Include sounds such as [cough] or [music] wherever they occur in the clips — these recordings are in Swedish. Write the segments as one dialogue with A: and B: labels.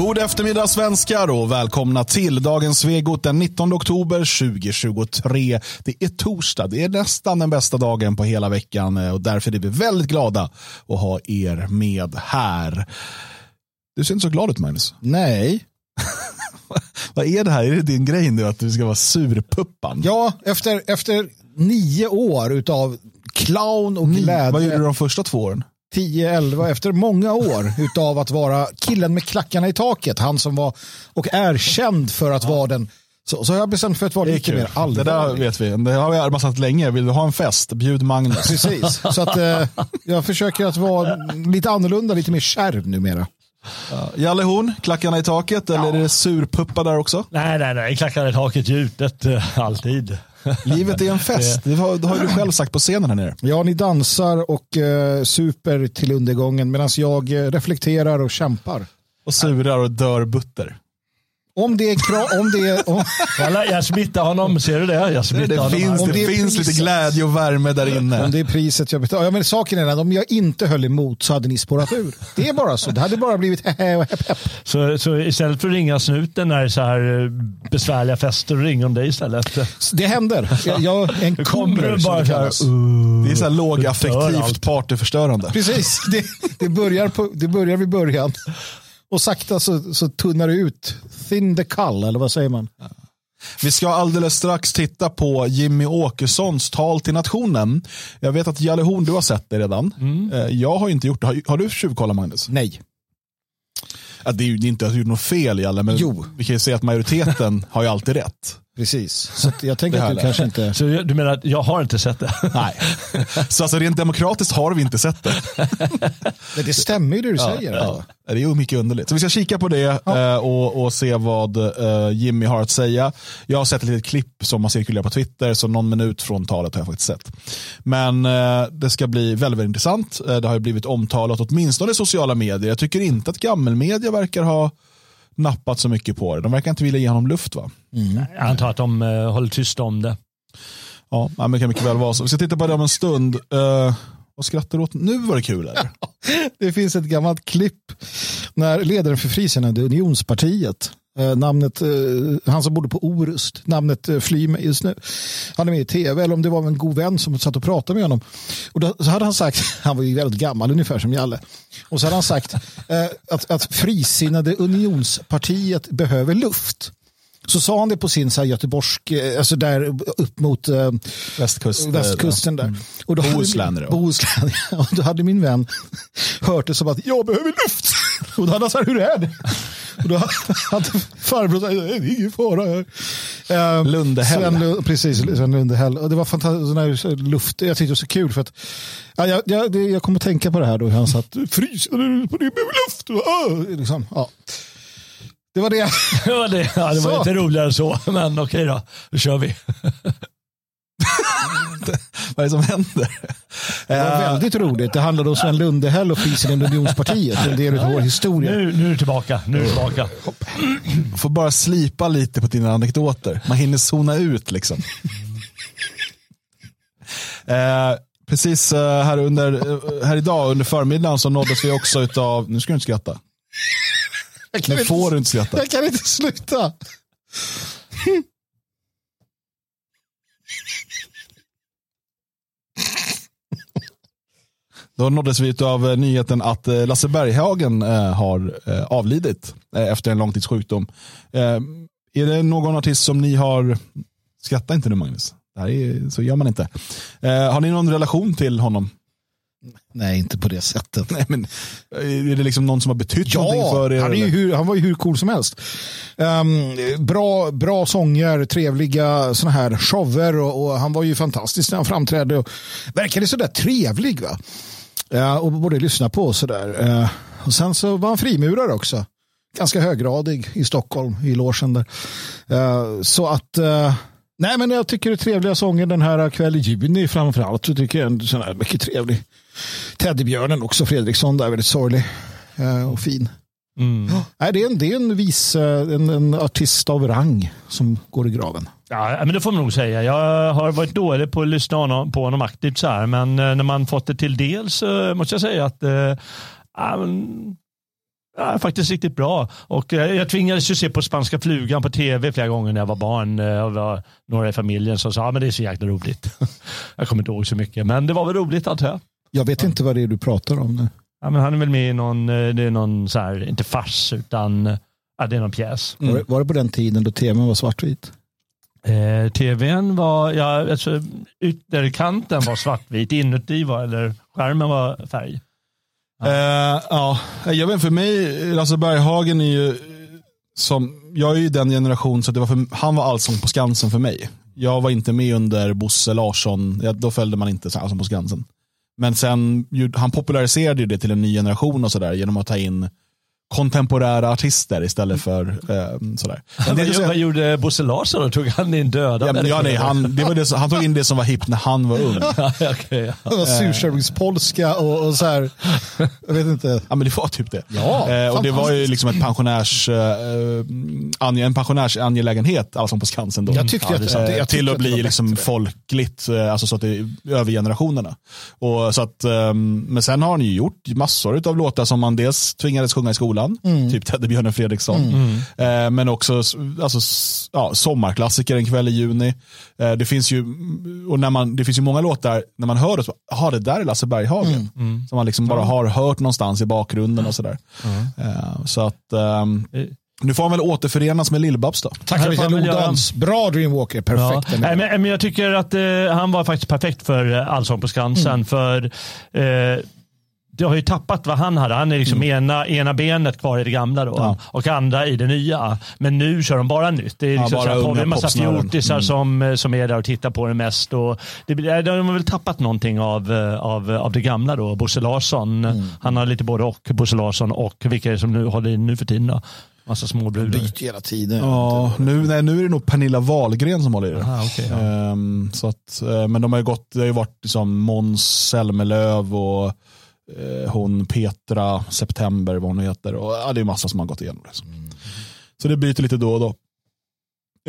A: God eftermiddag svenskar och välkomna till dagens Svegot den 19 oktober 2023. Det är torsdag, det är nästan den bästa dagen på hela veckan eh, och därför är vi väldigt glada att ha er med här. Du ser inte så glad ut Magnus.
B: Nej. [laughs]
A: Vad är det här? Är det din grej nu att du ska vara surpuppan?
B: Ja, efter, efter nio år utav clown och glädje.
A: Vad gjorde du de första två åren?
B: 10-11 efter många år utav att vara killen med klackarna i taket. Han som var och är känd för att vara den. Så, så har jag bestämt för att vara lite mer allvarlig.
A: Det där vet vi. Det har vi arbetat länge. Vill du ha en fest? Bjud Magnus.
B: Precis. Så att, eh, jag försöker att vara lite annorlunda, lite mer kärv numera.
A: Ja. Jalle Horn, klackarna i taket eller är det surpuppa där också?
C: Nej, nej, nej. Klackarna i taket gjutet eh, alltid.
A: Livet är en fest. [laughs] Det har, det har du själv sagt på scenen här nere.
B: Ja, ni dansar och eh, super till undergången medan jag eh, reflekterar och kämpar.
A: Och surar och dör butter.
B: Om det är krav, om det är... Om...
C: Jag smittar honom, ser du det? Jag
A: det, det finns, det, det finns lite glädje och värme där inne.
B: Om det är priset jag betalar. Ja, men saken är att om jag inte höll emot så hade ni spårat ur. Det är bara så. Det hade bara blivit [laughs] hehe och hepp, hepp.
C: Så, så istället för att ringa snuten när det är så här eh, besvärliga fester, ringer de dig istället?
B: Det händer. Jag, jag en
C: kommer du bara så här,
A: uh, Det är så här lågaffektivt partyförstörande.
B: Precis. Det, det, börjar på, det börjar vid början. Och sakta så, så tunnar det ut. Thin the cull, eller vad säger man? Ja.
A: Vi ska alldeles strax titta på Jimmy Åkessons tal till nationen. Jag vet att Jalle Horn, du har sett det redan. Mm. Eh, jag har inte gjort det. Har, har du tjuvkollat Magnus?
B: Nej.
A: Ja, det är ju inte att du gjort något fel Jalle, men
B: jo.
A: vi kan ju säga att majoriteten [laughs] har ju alltid rätt.
B: Precis, så jag tänker att du kanske inte...
C: Så du menar att jag har inte sett det?
A: Nej, [laughs] så alltså rent demokratiskt har vi inte sett det. [laughs]
B: Men det stämmer ju det du ja, säger. Ja.
A: Det är ju mycket underligt. Så vi ska kika på det ja. Eh, och, och se vad uh, Jimmy har att säga. Jag har sett ett litet klipp som har cirkulerat på Twitter, så någon minut från talet har jag faktiskt sett. Men uh, det ska bli väldigt, väldigt intressant. Det har ju blivit omtalat åtminstone i sociala medier. Jag tycker inte att gammelmedia verkar ha nappat så mycket på det. De verkar inte vilja ge honom luft va?
C: Mm. Jag antar att de uh, håller tysta om det.
A: Ja, men det kan mycket väl vara så. Vi ska titta på det om en stund. Uh, vad skrattar du åt? Nu var det kul eller? [laughs]
B: det finns ett gammalt klipp när ledaren för Frisinnade Unionspartiet namnet, eh, han som bodde på Orust, namnet eh, flyr mig just nu. Han är med i tv, eller om det var en god vän som satt och pratade med honom. Och då, så hade han sagt, [laughs] han var ju väldigt gammal ungefär som Jalle, och så hade han sagt eh, att, att Frisinnade Unionspartiet behöver luft. Så sa han det på sin så här, göteborgsk, eh, alltså där upp mot eh,
A: Västkust,
B: västkusten. Där. Mm.
A: Och då Bohuslän.
B: Hade, Bohuslän [laughs] och då hade min vän [laughs] hört det som att jag behöver luft. Och då hade han sagt, hur är det? Och då hade farbror sagt, det är ingen fara.
A: Uh, Lundehäll.
B: Sven, precis, Sven Lundehäll. Och det var fantastiskt, luft, jag tyckte det var så kul för att ja, jag, jag, jag kom att tänka på det här då, han satt, fryser på det med luft. Och, liksom, ja. Det var det. [laughs]
C: det, var det. Ja, det var inte roligare så, men okej då, då kör vi. [laughs] [laughs]
A: Vad är det som händer?
B: Det var väldigt roligt. Det handlade om Sven Lundehäll och krisen i Unionspartiet. En del av vår historia.
C: Nu, nu är du tillbaka. Nu är du tillbaka.
A: Får bara slipa lite på dina anekdoter. Man hinner zona ut liksom. Eh, precis eh, här, under, eh, här idag under förmiddagen så nåddes vi också av, nu ska du inte skratta. Nu får du inte skratta.
B: Jag kan inte sluta.
A: Då nåddes vi av eh, nyheten att eh, Lasse Berghagen eh, har avlidit efter en långtidssjukdom. Är det någon artist som ni har, skratta inte nu Magnus, det här är, så gör man inte. Har ni någon relation till honom?
B: Nej, inte på det sättet. [laughs]
A: Nej, men, är det liksom någon som har betytt ja, någonting för er?
B: Han, är hur, han var ju hur cool som helst. Um, bra, bra sånger, trevliga såna här shower och, och, han var ju fantastisk när han framträdde. Och verkade sådär trevlig. va? Ja, och både lyssna på och sådär. Uh, och sen så var han frimurare också. Ganska höggradig i Stockholm, i logen där. Uh, så att uh, Nej, men jag tycker det är trevliga sånger den här kväll i juni framförallt. Jag tycker en sån här mycket trevlig. Teddybjörnen också, Fredriksson, där väldigt sorglig eh, och fin. Mm. Nej, det, är en, det är en vis eh, en, en artist av rang som går i graven.
C: Ja, men det får man nog säga. Jag har varit dålig på att lyssna på honom aktivt så här, men eh, när man fått det till del så måste jag säga att äh, Ja, faktiskt riktigt bra. Och eh, jag tvingades ju se på Spanska flugan på tv flera gånger när jag var barn. Eh, och var några i familjen som sa att ah, det är så jäkla roligt. [laughs] jag kommer inte ihåg så mycket, men det var väl roligt antar jag.
B: Jag vet inte vad det är du pratar om nu.
C: Ja, men han är väl med i någon, eh, det är någon så här, inte fars, utan ja, det är någon pjäs.
B: Var, det, var det på den tiden då tvn var svartvit?
C: Eh, tvn var, ja, alltså, ytterkanten var svartvit, inuti var, eller skärmen var färg.
A: Ja. eh, ja, eh, jag vet för mig, Lasse Berghagen är ju som, jag är ju den generation så det var för, han var Allsång på Skansen för mig. Jag var inte med under Bosse Larsson, ja, då följde man inte Allsång på Skansen. Men sen, han populariserade ju det till en ny generation och sådär genom att ta in kontemporära artister istället för eh, sådär.
C: Men det, vad, vad gjorde Bosse Larsson då? Tog han in döda
A: ja, ja, nej, han, det var det, han tog in det som var hippt när han var ung.
B: okay, [laughs] ja. Det var surströmmingspolska och, och så här, jag vet inte.
A: Ja men det var typ det.
B: Ja,
A: eh, och det var ju liksom ett pensionärs, eh, en pensionärsangelägenhet, alltså på Skansen då.
B: Jag tyckte
A: ja,
B: att,
A: eh, till att bli liksom folkligt, eh, alltså så att det är över generationerna. Och så att, eh, men sen har han ju gjort massor av låtar som man dels tvingades sjunga i skolan skolan, mm. typ Teddybjörnen Fredriksson. Mm. Eh, men också alltså, ja, sommarklassiker en kväll i juni. Eh, det finns ju och när man, det finns ju många låtar, när man hör det, så, det där är Lasse Berghagen. Mm. mm. Som man liksom bara har hört någonstans i bakgrunden och sådär. Eh, så att ehm, eh, nu får han väl återförenas med Lill-Babs då.
B: Tack Lodans. Bra Dreamwalker, perfekt. Ja.
C: Nej, men, men, jag tycker att eh, han var faktiskt perfekt för Allsång på Skansen. Mm. För eh, du har ju tappat vad han hade. Han är liksom mm. ena, ena benet kvar i det gamla då, ja. och andra i det nya. Men nu kör de bara nytt. Det är liksom ja, så här, en massa fjortisar mm. som, som är där och tittar på det mest. Och det, de har väl tappat någonting av, av, av det gamla då. Bosse Larsson, mm. han har lite både och, Bosse Larsson och vilka är det som nu håller i nu för tiden då? Massa småbrudar.
B: Byter hela tiden.
A: Ja, nu, nej, nu är det nog Pernilla Wahlgren som håller i det.
C: Aha, okay, ja.
A: um, så att, men de har ju gått, det har ju varit liksom Måns Zelmerlöw och eh, hon Petra September, vad hon heter. Och, ja, det är massa som har gått igenom det. Mm. Så det byter lite då och då.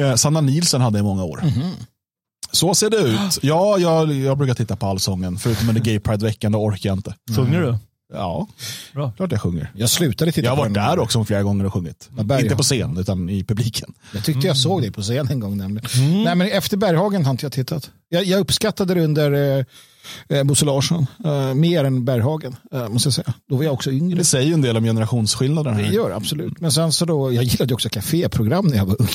A: Eh, Sanna Nielsen hade i många år. Mm. Så ser det ut. Ja, jag, jag brukar titta på allsången. Förutom under Gay Pride-veckan, då orkar jag inte.
C: Sjunger du?
A: Ja, Bra. klart jag sjunger.
B: Jag slutade titta
A: Jag har varit där också flera gånger och sjungit. Inte på scen, utan i publiken.
B: Jag tyckte jag såg dig på scen en gång nämligen. Mm. Nej, men efter Berghagen har inte jag tittat. Jag, jag uppskattade det under eh, eh, Bosse Larsson. Eh, mer än Berghagen, eh, måste jag säga. Då var jag också yngre.
A: Det säger ju en del om generationsskillnaden.
B: Det gör absolut. Men sen så då, jag gillade också kaféprogram när jag var ung.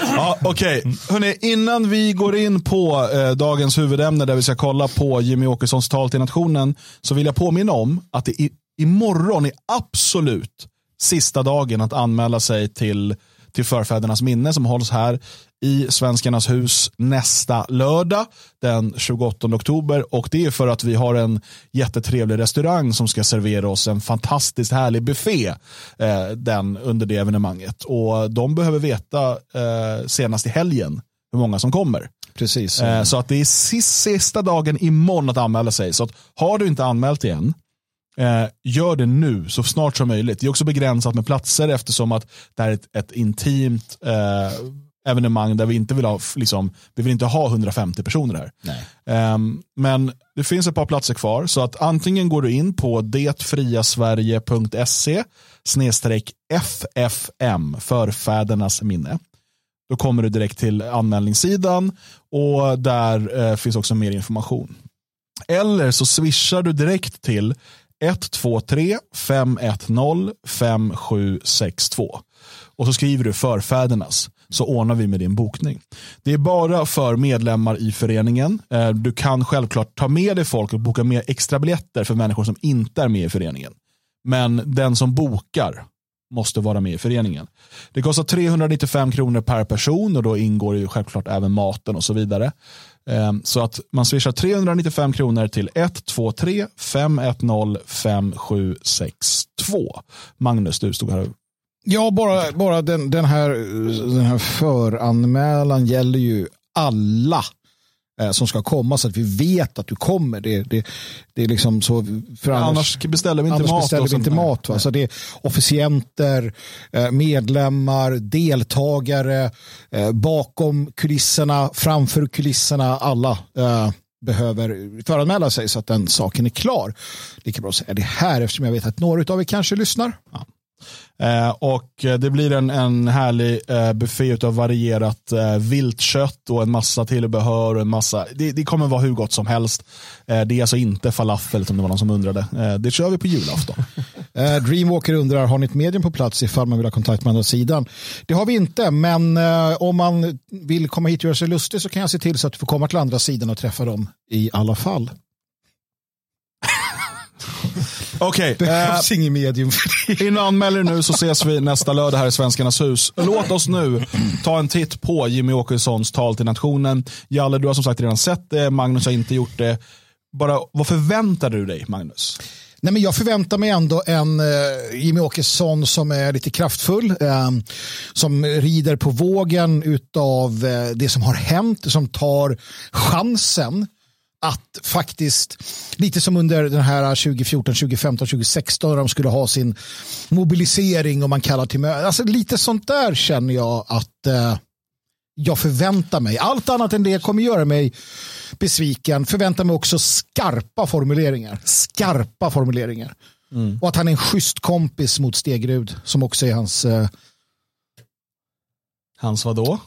A: Ja, Okej, okay. innan vi går in på eh, dagens huvudämne där vi ska kolla på Jimmy Åkessons tal till nationen så vill jag påminna om att det i, imorgon är absolut sista dagen att anmäla sig till till förfädernas minne som hålls här i Svenskarnas hus nästa lördag den 28 oktober. Och det är för att vi har en jättetrevlig restaurang som ska servera oss en fantastiskt härlig buffé eh, den, under det evenemanget. Och de behöver veta eh, senast i helgen hur många som kommer.
B: Precis.
A: Eh, så att det är sista dagen imorgon att anmäla sig. Så att har du inte anmält igen Eh, gör det nu så snart som möjligt. Det är också begränsat med platser eftersom att det är ett, ett intimt eh, evenemang där vi inte vill ha, liksom, vi vill inte ha 150 personer här. Eh, men det finns ett par platser kvar så att antingen går du in på detfriasverige.se snedstreck FFM, förfädernas minne. Då kommer du direkt till anmälningssidan och där eh, finns också mer information. Eller så swishar du direkt till 123 510 5762. Och så skriver du förfädernas så ordnar vi med din bokning. Det är bara för medlemmar i föreningen. Eh, du kan självklart ta med dig folk och boka med extra biljetter för människor som inte är med i föreningen. Men den som bokar måste vara med i föreningen. Det kostar 395 kronor per person och då ingår ju självklart även maten och så vidare. Eh, så att man swishar 395 kronor till 123 510 5762. Magnus, du stod här
B: Ja, bara, bara den, den, här, den här föranmälan gäller ju alla eh, som ska komma så att vi vet att du kommer. Det, det, det är liksom så,
A: för annars, annars beställer vi inte
B: annars
A: mat.
B: Beställer vi inte mat va? Så det är officienter, eh, medlemmar, deltagare, eh, bakom kulisserna, framför kulisserna, alla. behöver föranmäla sig så att den saken är klar. Lika bra att säga det här eftersom jag vet att några av er kanske lyssnar. Ja.
A: Eh, och det blir en, en härlig eh, buffé av varierat eh, viltkött och en massa tillbehör. Och en massa, det, det kommer vara hur gott som helst. Eh, det är alltså inte falafel som det var någon som undrade. Eh, det kör vi på julafton. [laughs]
B: Eh, Dreamwalker undrar, har ni ett medium på plats ifall man vill ha kontakt med andra sidan? Det har vi inte, men eh, om man vill komma hit och göra sig lustig så kan jag se till så att du får komma till andra sidan och träffa dem i alla fall.
A: Okej.
B: Okay, Behövs uh, inget medium
A: för det. Innan anmäler nu så ses vi nästa lördag här i Svenskarnas hus. Låt oss nu ta en titt på Jimmy Åkessons tal till nationen. Jalle, du har som sagt redan sett det. Magnus har inte gjort det. Bara, vad förväntar du dig, Magnus?
B: Nej, men jag förväntar mig ändå en uh, Jimmy Åkesson som är lite kraftfull. Uh, som rider på vågen av uh, det som har hänt. Som tar chansen att faktiskt, lite som under den här 2014, 2015, 2016 när de skulle ha sin mobilisering och man kallar till möte. Alltså lite sånt där känner jag att eh, jag förväntar mig. Allt annat än det kommer göra mig besviken. Förväntar mig också skarpa formuleringar. Skarpa formuleringar. Mm. Och att han är en schysst kompis mot Stegrud som också är hans... Eh,
A: hans vadå?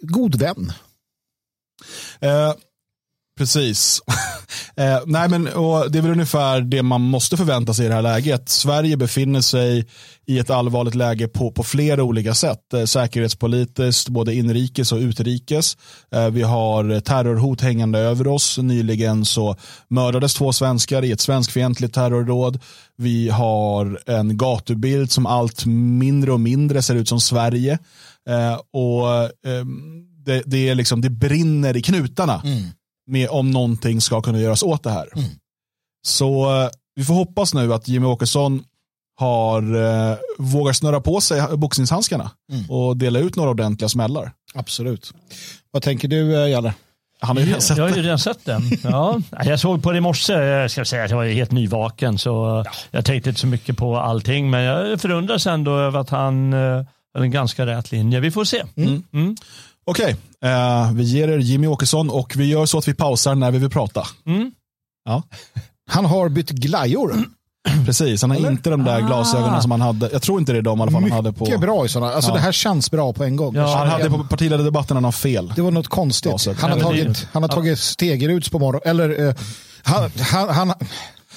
B: God vän.
A: Uh Precis. [laughs] eh, nej men, och det är väl ungefär det man måste förvänta sig i det här läget. Sverige befinner sig i ett allvarligt läge på, på flera olika sätt. Eh, säkerhetspolitiskt, både inrikes och utrikes. Eh, vi har terrorhot hängande över oss. Nyligen så mördades två svenskar i ett svenskfientligt terrordåd. Vi har en gatubild som allt mindre och mindre ser ut som Sverige. Eh, och ehm, det, det, är liksom, det brinner i knutarna. Mm med om någonting ska kunna göras åt det här. Mm. Så eh, vi får hoppas nu att Jimmy Åkesson har, eh, vågar snöra på sig boxningshandskarna mm. och dela ut några ordentliga smällar.
B: Absolut. Vad tänker du eh, Jalle?
C: Han har ju redan sett jag har ju redan sett den. [laughs] Ja. Jag såg på det i morse, jag ska säga att jag var helt nyvaken så ja. jag tänkte inte så mycket på allting men jag förundras ändå över att han har en ganska rät linje. Vi får se. Mm. Mm.
A: Okej, okay. uh, vi ger er Jimmy Åkesson och vi gör så att vi pausar när vi vill prata. Mm.
B: Ja. Han har bytt glajjor. [clears throat]
A: Precis, han har Eller? inte de där ah. glasögonen som han hade. Jag tror inte det är de i alla fall
B: Mycket
A: han hade på.
B: Mycket bra i sådana. Alltså ja. det här känns bra på en gång.
A: Ja, han hade på partiledardebatten han har fel.
B: Det var något konstigt. Han har tagit, han har tagit Stegeruds på morgonen. Eller uh, han, han, han,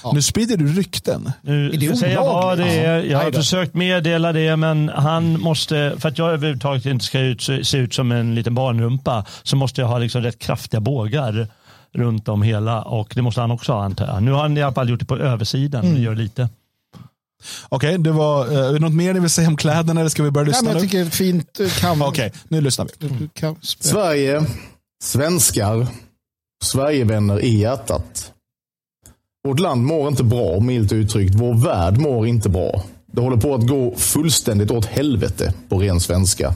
A: Ja. Nu sprider du rykten.
C: Nu är det säga vad det är. Jag har försökt meddela det, men han måste, för att jag överhuvudtaget inte ska ut, se ut som en liten barnrumpa, så måste jag ha liksom rätt kraftiga bågar runt om hela och det måste han också ha antar jag. Nu har han i alla fall gjort det på översidan, mm. gör lite.
A: Okej, okay, det var, uh, något mer ni vill säga om kläderna eller ska vi börja lyssna
B: Nej, men jag
A: nu?
B: tycker fint eh, kan
A: Okej, okay, nu lyssnar vi.
D: Mm. Sverige, svenskar, Sverigevänner i hjärtat. Vårt land mår inte bra, milt uttryckt. Vår värld mår inte bra. Det håller på att gå fullständigt åt helvete på ren svenska.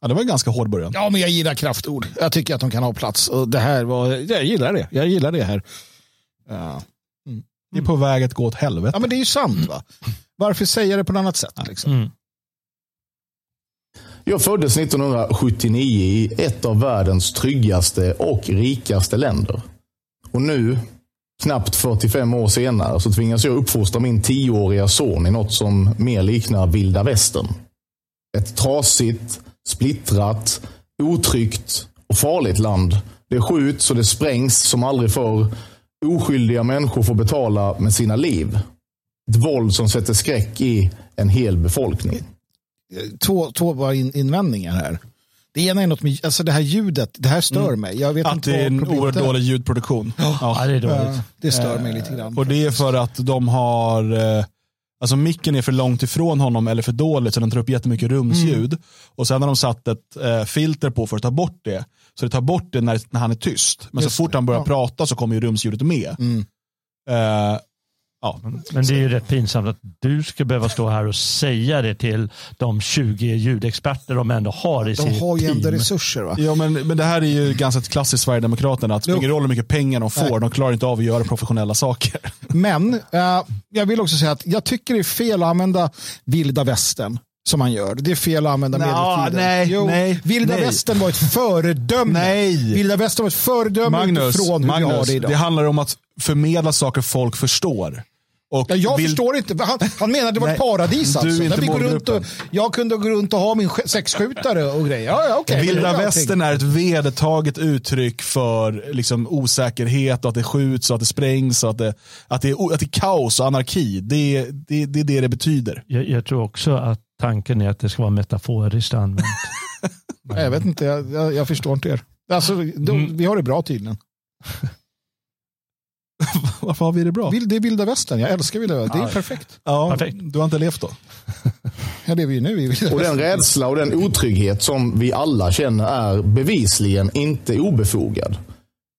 A: Ja, det var en ganska hård början.
B: Ja, men jag gillar kraftord. Jag tycker att de kan ha plats. Och det här var, jag gillar det. Jag gillar det här.
A: Ja. Mm. Det är på väg att gå åt helvete.
B: Ja, men det är ju sant. va? Varför säga det på något annat sätt? Liksom? Mm.
D: Jag föddes 1979 i ett av världens tryggaste och rikaste länder. Och nu knappt 45 år senare så tvingas jag uppfostra min tioåriga son i något som mer liknar vilda västern. Ett trasigt, splittrat, otryggt och farligt land. Det skjuts och det sprängs som aldrig förr. Oskyldiga människor får betala med sina liv. Ett våld som sätter skräck i en hel befolkning.
B: Två, två invändningar här. Det ena är något med alltså det här ljudet, det här stör mm. mig. Jag vet
A: att
B: inte
A: det är en oerhört dålig ljudproduktion.
C: Ja. ja, det är dåligt.
B: Det stör mig lite grann.
A: Och det är för att de har, eh, alltså micken är för långt ifrån honom eller för dåligt så den tar upp jättemycket rumsljud. Mm. Och sen har de satt ett eh, filter på för att ta bort det. Så det tar bort det när, när han är tyst. Men Just så fort det. han börjar ja. prata så kommer ju rumsljudet med. Mm. Eh,
C: Ja, men det är ju rätt pinsamt att du ska behöva stå här och säga det till de 20 ljudexperter de ändå har i de sitt
B: team. De har ju ändå resurser. Va?
A: Ja, men, men det här är ju ganska klassiskt Sverigedemokraterna. Att det spelar ingen roll hur mycket pengar de får, Nej. de klarar inte av att göra professionella saker.
B: Men uh, jag vill också säga att jag tycker det är fel att använda vilda västern som han gör. Det är fel att använda
A: Nå,
B: medeltiden.
A: nej,
B: jo,
A: nej,
B: Vilda
A: nej.
B: västern var ett föredöme.
A: Nej.
B: Vilda västern var ett föredöme
A: Magnus,
B: utifrån hur vi har
A: Magnus
B: det idag.
A: det handlar om att förmedla saker folk förstår. Och
B: Ja, jag
A: vill-
B: förstår inte. Han, han menar det var ett paradis
A: du är
B: alltså.
A: inte
B: Där vi går runt och, jag kunde gå runt och ha min sk- sexskjutare och grejer. Ja, ja, det
A: Vilda västern är ett vedertaget uttryck för liksom, osäkerhet och att det skjuts och att det sprängs och att det, att det, är, att det är kaos och anarki. Det, det, det är det det betyder.
C: Jag, jag tror också att tanken är att det ska vara metaforiskt använt. [laughs]
B: Nej, Jag vet inte, jag, jag, jag förstår inte er. Alltså, de,
A: Mm.
B: Vi har det bra tydligen. [laughs]
A: Varför har vi det bra?
B: Det är vilda västern. Jag älskar vilda västern. Det är perfekt.
A: Ja,
C: Perfekt.
A: Du har inte levt då?
B: Jag lever ju nu i vilda
D: Och den rädsla och den otrygghet som vi alla känner är bevisligen inte obefogad.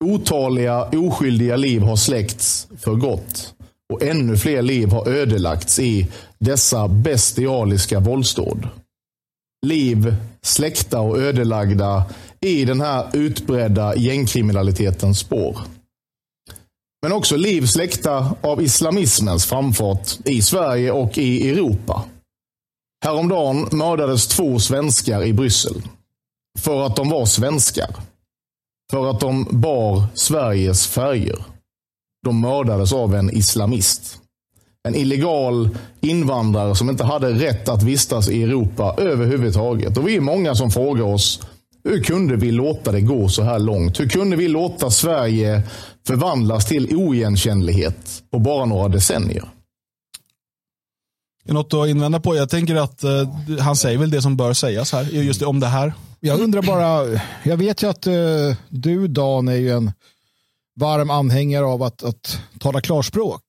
D: Otaliga oskyldiga liv har släckts för gott. Och ännu fler liv har ödelagts i dessa bestialiska våldsdåd. Liv släckta och ödelagda i den här utbredda gängkriminalitetens spår. Men också liv släckta av islamismens framfart i Sverige och i Europa. Häromdagen mördades två svenskar i Bryssel. För att de var svenskar. För att de bar Sveriges färger. De mördades av en islamist. En illegal invandrare som inte hade rätt att vistas i Europa överhuvudtaget. Och vi är många som frågar oss, hur kunde vi låta det gå så här långt? Hur kunde vi låta Sverige förvandlas till oigenkännlighet på bara några decennier?
A: Något att invända på? Jag tänker att eh, han säger väl det som bör sägas här, just om det här.
B: Jag undrar bara, jag vet ju att eh, du Dan är ju en varm anhängare av att, att tala klarspråk.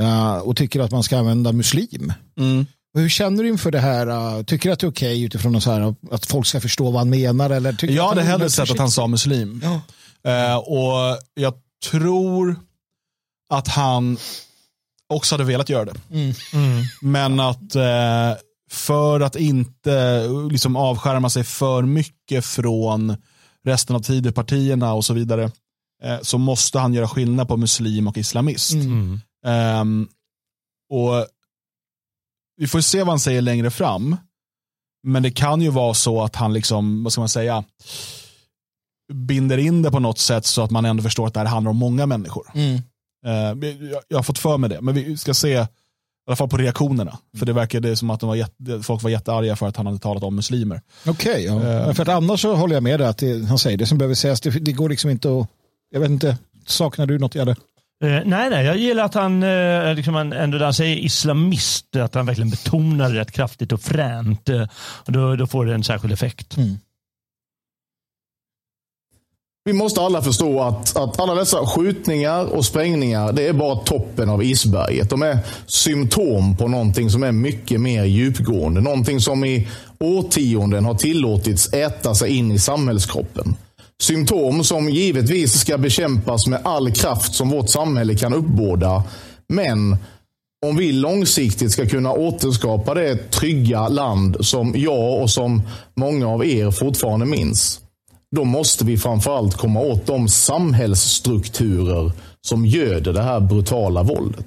B: Eh, och tycker att man ska använda muslim.
A: Mm.
B: Hur känner du inför det här? eh, tycker du att det är okej utifrån något så här, att folk ska förstå vad han menar? Eller tycker
A: Jag
B: att
A: hade hellre sett att han sa muslim.
B: Ja.
A: Eh, och jag tror att han också hade velat göra det.
B: Mm.
A: Men att eh, för att inte liksom avskärma sig för mycket från resten av Tidöpartierna och så vidare så måste han göra skillnad på muslim och islamist.
B: Mm.
A: Ehm, och Vi får se vad han säger längre fram. Men det kan ju vara så att han liksom, vad ska man säga, binder in det på något sätt så att man ändå förstår att det här handlar om många människor.
B: Mm.
A: Eh, jag, jag har fått för mig det, men vi ska se, i alla fall på reaktionerna. För det verkade som att var jätte, folk var jättearga för att han hade talat om muslimer.
B: Okej, ja. Men för att annars så håller jag med dig att det, han säger det som behöver sägas. Det, det går liksom inte att, jag vet inte, saknar du något Gärde?
C: Eh, nej, nej, jag gillar att han, eh, liksom han ändå när han säger islamist, att han verkligen betonar det rätt kraftigt och fränt. Eh, och då, då får det en särskild effekt.
D: Vi måste alla förstå att, att alla dessa skjutningar och sprängningar, det är bara toppen av isberget. De är symptom på någonting som är mycket mer djupgående. Någonting som i årtionden har tillåtits äta sig in i samhällskroppen. Symptom som givetvis ska bekämpas med all kraft som vårt samhälle kan uppbåda. Men om vi långsiktigt ska kunna återskapa det trygga land som jag och som många av er fortfarande minns då måste vi framförallt komma åt de samhällsstrukturer som göder det här brutala våldet.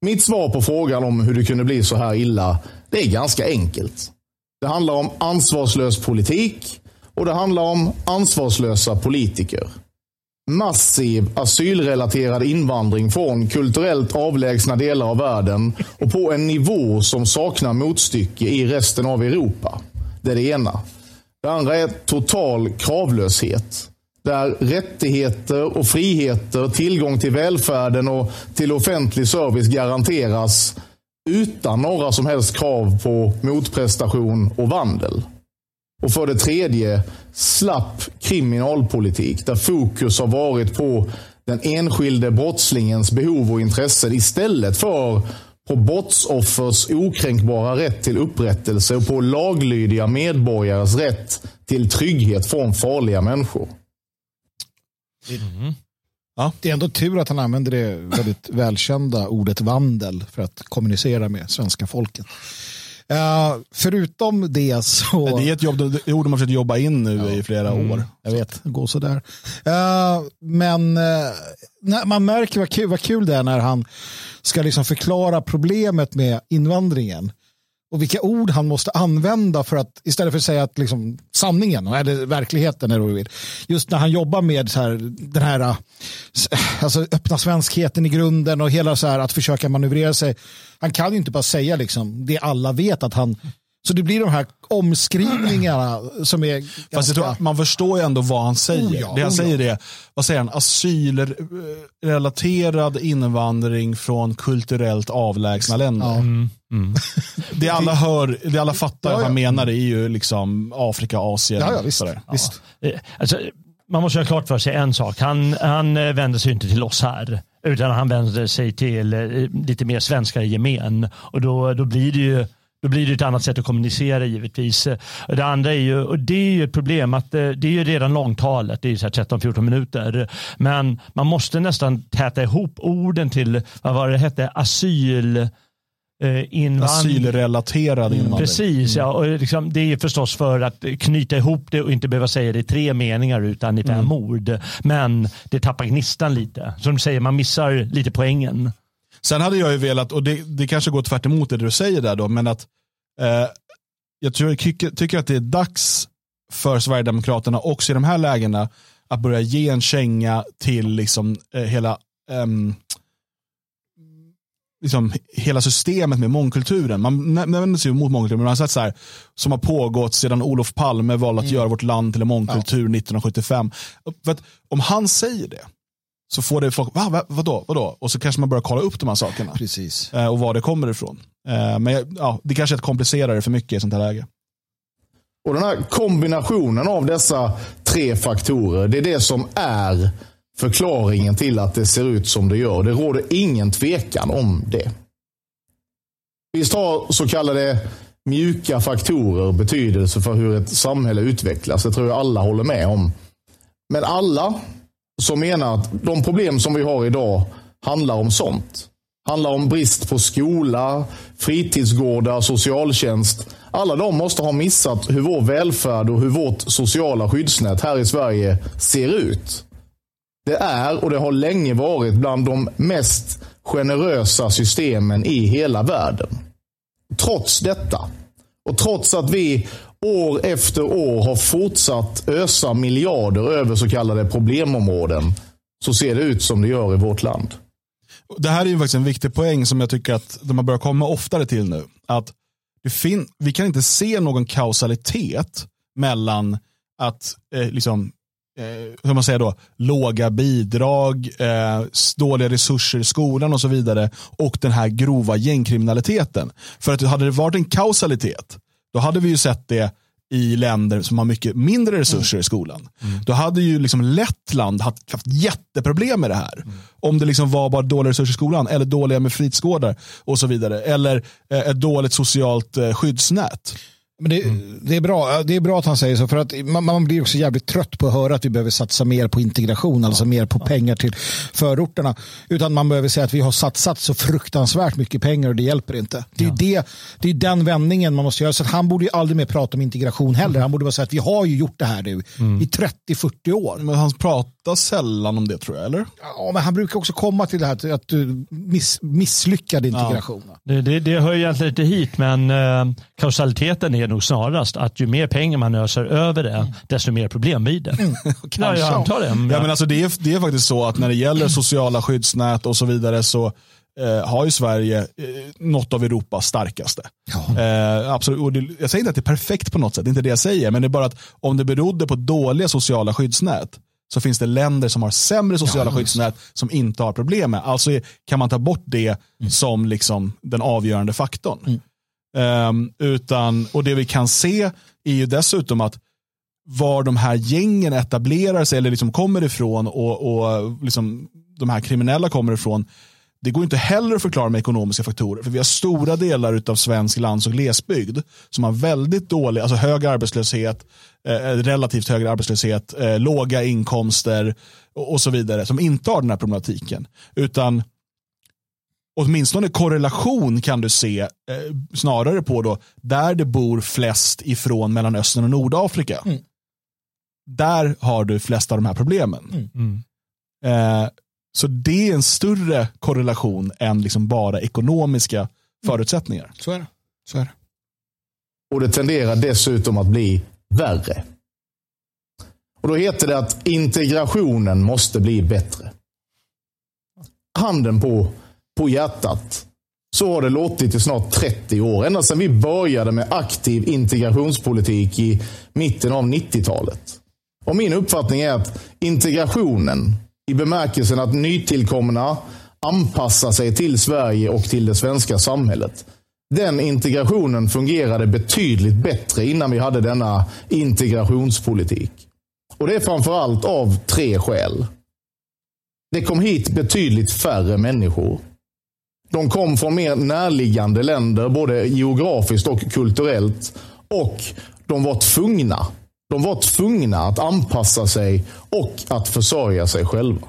D: Mitt svar på frågan om hur det kunde bli så här illa, det är ganska enkelt. Det handlar om ansvarslös politik och det handlar om ansvarslösa politiker. Massiv asylrelaterad invandring från kulturellt avlägsna delar av världen och på en nivå som saknar motstycke i resten av Europa. Det är det ena. Det andra är total kravlöshet. Där rättigheter och friheter, tillgång till välfärden och till offentlig service garanteras utan några som helst krav på motprestation och vandel. Och för det tredje, slapp kriminalpolitik där fokus har varit på den enskilde brottslingens behov och intressen istället för på brottsoffers okränkbara rätt till upprättelse och på laglydiga medborgares rätt till trygghet från farliga människor.
B: Det är ändå tur att han använder det väldigt välkända ordet vandel för att kommunicera med svenska folket. Eh, förutom det så...
A: Det är ett jobb, det ord de har försökt jobba in nu i flera år.
B: Jag vet, det går sådär. Uh, men uh, man märker vad kul, vad kul det är när han ska liksom förklara problemet med invandringen och vilka ord han måste använda för att istället för att säga att liksom, sanningen eller verkligheten är vill. Just när han jobbar med så här, den här eh, alltså, öppna svenskheten i grunden och hela så här att försöka manövrera sig. Han kan ju inte bara säga liksom, det alla vet att han så det blir de här omskrivningarna som är
A: Fast
B: ganska...
A: tror, man förstår ju ändå vad han säger.
B: Oh ja,
A: det han
B: oh ja.
A: säger är, vad säger han, asylrelaterad invandring från kulturellt avlägsna länder.
C: Mm. [laughs]
A: Det alla hör, det alla fattar
B: Ja,
A: att
B: ja.
A: han menar är ju liksom Afrika, Asien.
B: Ja, ja, visst. visst.
C: Eh, Alltså, man måste ha klart för sig en sak. Han, han eh, vänder sig inte till oss här. Utan han vänder sig till eh, lite mer svenskar i gemen. Och då, då blir det ju då blir det ett annat sätt att kommunicera givetvis. Och Det andra är ju, och det är ju ett problem, att eh, det är ju redan långtalet, det är ju så här 13-14 minuter. Men man måste nästan täta ihop orden till, vad var det hette, asyl eh, invandring.
A: Asylrelaterad invandring.
C: Precis, ja. Och liksom, det är förstås för att knyta ihop det och inte behöva säga det i tre meningar utan i fem ord. Men det tappar gnistan lite. Som du säger, man missar lite poängen.
A: Sen hade jag ju velat, och det, det kanske går tvärt emot det du säger där då, men att eh, jag tror, tycker, tycker att det är dags för Sverigedemokraterna också i de här lägena att börja ge en känga till liksom, eh, hela, ehm, liksom, hela systemet med mångkulturen. Man nä- vänder sig mot mångkulturen, men man har sett så här, som har pågått sedan Olof Palme valde att göra vårt land till en mångkultur 1975. För att, om han säger det, så får det folk, va, va, vadå, vadå? Och så kanske man börjar kolla upp de här sakerna
B: Precis.
A: eh, och var det kommer ifrån. Eh, men ja, det kanske är att komplicera det för mycket i sånt här läge.
D: Och den här kombinationen av dessa tre faktorer, det är det som är förklaringen till att det ser ut som det gör. Det råder ingen tvekan om det. Visst har så kallade mjuka faktorer betydelse för hur ett samhälle utvecklas. Det tror jag alla håller med om. Men alla som menar att de problem som vi har idag handlar om sånt. Handlar om brist på skola, fritidsgårdar, socialtjänst. Alla de måste ha missat hur vår välfärd och hur vårt sociala skyddsnät här i Sverige ser ut. Det är och det har länge varit bland de mest generösa systemen i hela världen. Trots detta och trots att vi år efter år har fortsatt ösa miljarder över så kallade problemområden så ser det ut som det gör i vårt land.
A: Det här är ju faktiskt en viktig poäng som jag tycker att de har börjat komma oftare till nu. Att det fin- vi kan inte se någon kausalitet mellan att eh, liksom, eh, hur man säger då, låga bidrag, eh, dåliga resurser i skolan och så vidare och den här grova gängkriminaliteten. För att hade det varit en kausalitet, då hade vi ju sett det i länder som har mycket mindre resurser i skolan. Då hade ju liksom Lettland haft, haft jätteproblem med det här. Om det liksom var bara dåliga resurser i skolan eller dåliga med fritidsgårdar och så vidare. Eller eh, ett dåligt socialt eh, skyddsnät.
B: Men det, det, är bra, det är bra att han säger så för att man, man blir också jävligt trött på att höra att vi behöver satsa mer på integration, alltså mer på pengar till förorterna. Utan man behöver säga att vi har satsat så fruktansvärt mycket pengar och det hjälper inte. Det är, det, det är den vändningen man måste göra. Så han borde ju aldrig mer prata om integration heller. Han borde bara säga att vi har ju gjort det här nu i 30-40 år.
A: Men han pratar sällan om det tror jag, eller?
B: Ja, men han brukar också komma till det här att du miss, misslyckad integration.
C: Det, det, det hör ju egentligen inte hit, men eh, kausaliteten är nog snarast att ju mer pengar man öser över det, desto mer problem blir det. [laughs] ja, jag antar det.
A: Ja, men alltså det, är, det är faktiskt så att när det gäller sociala skyddsnät och så vidare så eh, har ju Sverige eh, något av Europas starkaste. Eh, absolut. Och det, jag säger inte att det är perfekt på något sätt, det är inte det jag säger. Men det är bara att om det berodde på dåliga sociala skyddsnät så finns det länder som har sämre sociala skyddsnät som inte har problem med. Alltså kan man ta bort det som liksom den avgörande faktorn. Ehm, utan, och det vi kan se är ju dessutom att var de här gängen etablerar sig eller liksom kommer ifrån och, och liksom de här kriminella kommer ifrån. Det går inte heller att förklara med ekonomiska faktorer. För vi har stora delar av svensk lands och glesbygd som har väldigt dålig, alltså hög arbetslöshet, eh, relativt hög arbetslöshet, eh, låga inkomster och, och så vidare. Som inte har den här problematiken. Utan åtminstone korrelation kan du se eh, snarare på då där det bor flest ifrån Mellanöstern och Nordafrika. Där har du flest av de här problemen.
C: Mm.
A: Eh, så det är en större korrelation än liksom bara ekonomiska förutsättningar.
B: Så är det. Så är det.
D: och det tenderar dessutom att bli värre. Och Då heter det att integrationen måste bli bättre. Handen på, på hjärtat. Så har det låtit i snart 30 år. Ända sedan vi började med aktiv integrationspolitik i mitten av 90-talet. Och Min uppfattning är att integrationen, i bemärkelsen att nytillkomna anpassar sig till Sverige och till det svenska samhället. Den integrationen fungerade betydligt bättre innan vi hade denna integrationspolitik. Och Det är framförallt av tre skäl. Det kom hit betydligt färre människor. De kom från mer närliggande länder, både geografiskt och kulturellt. Och de var tvungna. De var tvungna att anpassa sig och att försörja sig själva.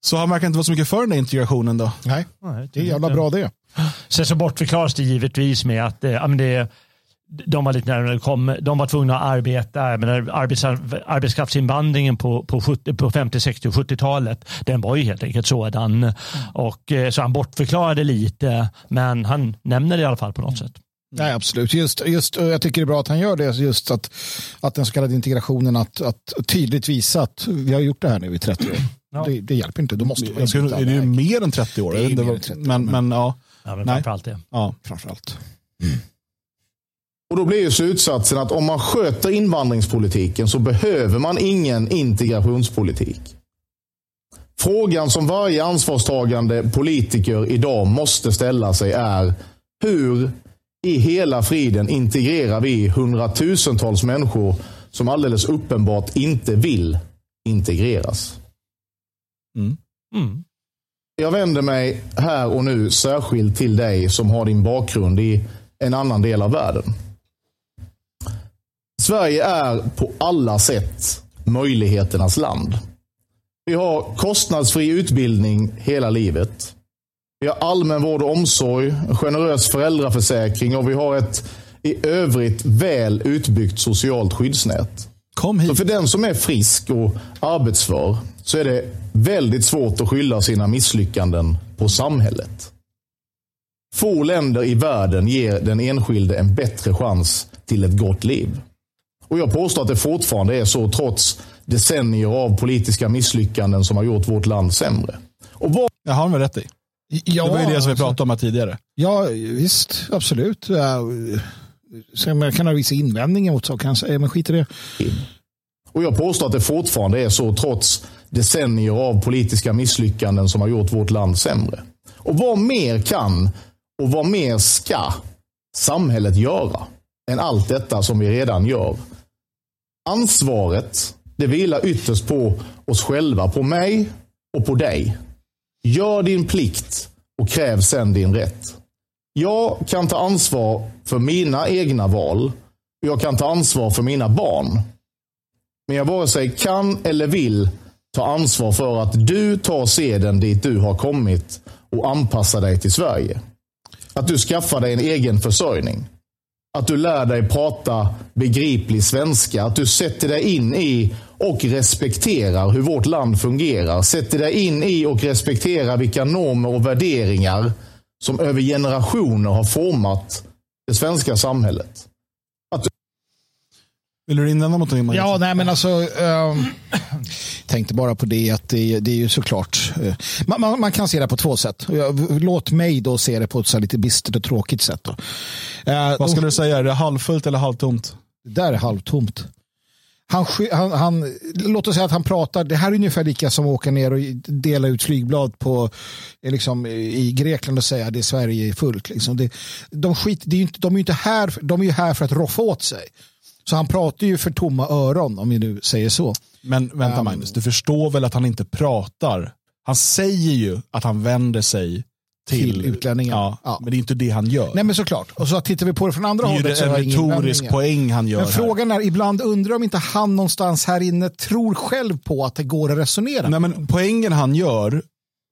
A: Så han verkar inte vara så mycket för den här integrationen då?
B: Nej, det är jävla bra det.
C: Sen så bortförklaras det givetvis med att eh, det, de var lite närmare, kom, de var tvungna att arbeta. Arbets, arbetskraftsinvandringen på, på, 70, på 50, 60 och 70-talet, den var ju helt enkelt sådan. Och, eh, så han bortförklarade lite, men han nämner det i alla fall på något sätt.
B: Nej, absolut. Just, just, jag tycker det är bra att han gör det. Just att, att den så kallade integrationen, att, att tydligt visa att vi har gjort det här nu i 30 år.
C: Ja.
B: Det, det hjälper inte. Då måste man
A: Jag ska,
B: byta
A: är det ju mer än 30 år?
B: Det är
A: vad-
B: än 30 år,
A: men,
B: men-
A: men ja.
C: Ja, men framförallt det.
A: ja.
B: Framförallt.
D: Och Då blir ju slutsatsen att om man sköter invandringspolitiken så behöver man ingen integrationspolitik. Frågan som varje ansvarstagande politiker idag måste ställa sig är hur i hela friden integrerar vi hundratusentals människor som alldeles uppenbart inte vill integreras.
C: Mm.
D: Jag vänder mig här och nu särskilt till dig som har din bakgrund i en annan del av världen. Sverige är på alla sätt möjligheternas land. Vi har kostnadsfri utbildning hela livet. Vi har allmän vård och omsorg, en generös föräldraförsäkring och vi har ett i övrigt väl utbyggt socialt skyddsnät.
A: Kom
D: Så
A: hit.
D: för den som är frisk och arbetsför så är det väldigt svårt att skylla sina misslyckanden på samhället. Få länder i världen ger den enskilde en bättre chans till ett gott liv. Och Jag påstår att det fortfarande är så trots decennier av politiska misslyckanden som har gjort vårt land sämre. Och vad
A: Jag har väl rätt i.
B: Ja,
A: Det var ju det som vi
B: alltså-
A: pratade om här tidigare.
B: Ja, visst. Absolut. Sen man kan ha vissa invändningar mot saker han säger, men skit i det.
D: Och jag påstår att det fortfarande är så trots decennier av politiska misslyckanden som har gjort vårt land sämre. Och vad mer kan och vad mer ska samhället göra än allt detta som vi redan gör? Ansvaret, det vilar ytterst på oss själva, på mig och på dig. Gör din plikt och kräv sen din rätt. Jag kan ta ansvar för mina egna val. Jag kan ta ansvar för mina barn. Men jag vare sig kan eller vill ta ansvar för att du tar seden dit du har kommit och anpassar dig till Sverige. Att du skaffar dig en egen försörjning. Att du lär dig prata begriplig svenska. Att du sätter dig in i och respekterar hur vårt land fungerar. Sätter dig in i och respekterar vilka normer och värderingar som över generationer har format det svenska samhället.
A: Vill du invända mot det?
B: Ja, nej men alltså. ehm, tänkte bara på det att det, det är ju såklart. eh, man, man, man kan se det på två sätt. Låt mig då se det på ett så lite bistert och tråkigt sätt. Då. Eh,
A: Vad skulle du säga? Är det halvfullt eller halvtomt?
B: Det där är halvtomt. Han, han, han, låt oss säga att han pratar, det här är ungefär lika som att åka ner och dela ut flygblad på, eh, liksom, i Grekland och säga att det är Sverige är fullt. Liksom. Det, de, skit, det är inte, de är ju inte här, de är ju här för att roffa åt sig. Så han pratar ju för tomma öron om vi nu säger så.
A: Men vänta
B: Um,
A: Magnus, du förstår väl att han inte pratar? Han säger ju att han vänder sig till,
B: Till utlänningar.
A: Ja,
B: Ja.
A: Men det är inte det han gör.
B: Nej men såklart. Och så tittar vi på det från andra
A: det är ju
B: hållet
A: en retorisk poäng han gör
B: Men
A: här.
B: frågan är, ibland undrar om inte han någonstans här inne tror själv på att det går att resonera.
A: Nej, men poängen han gör,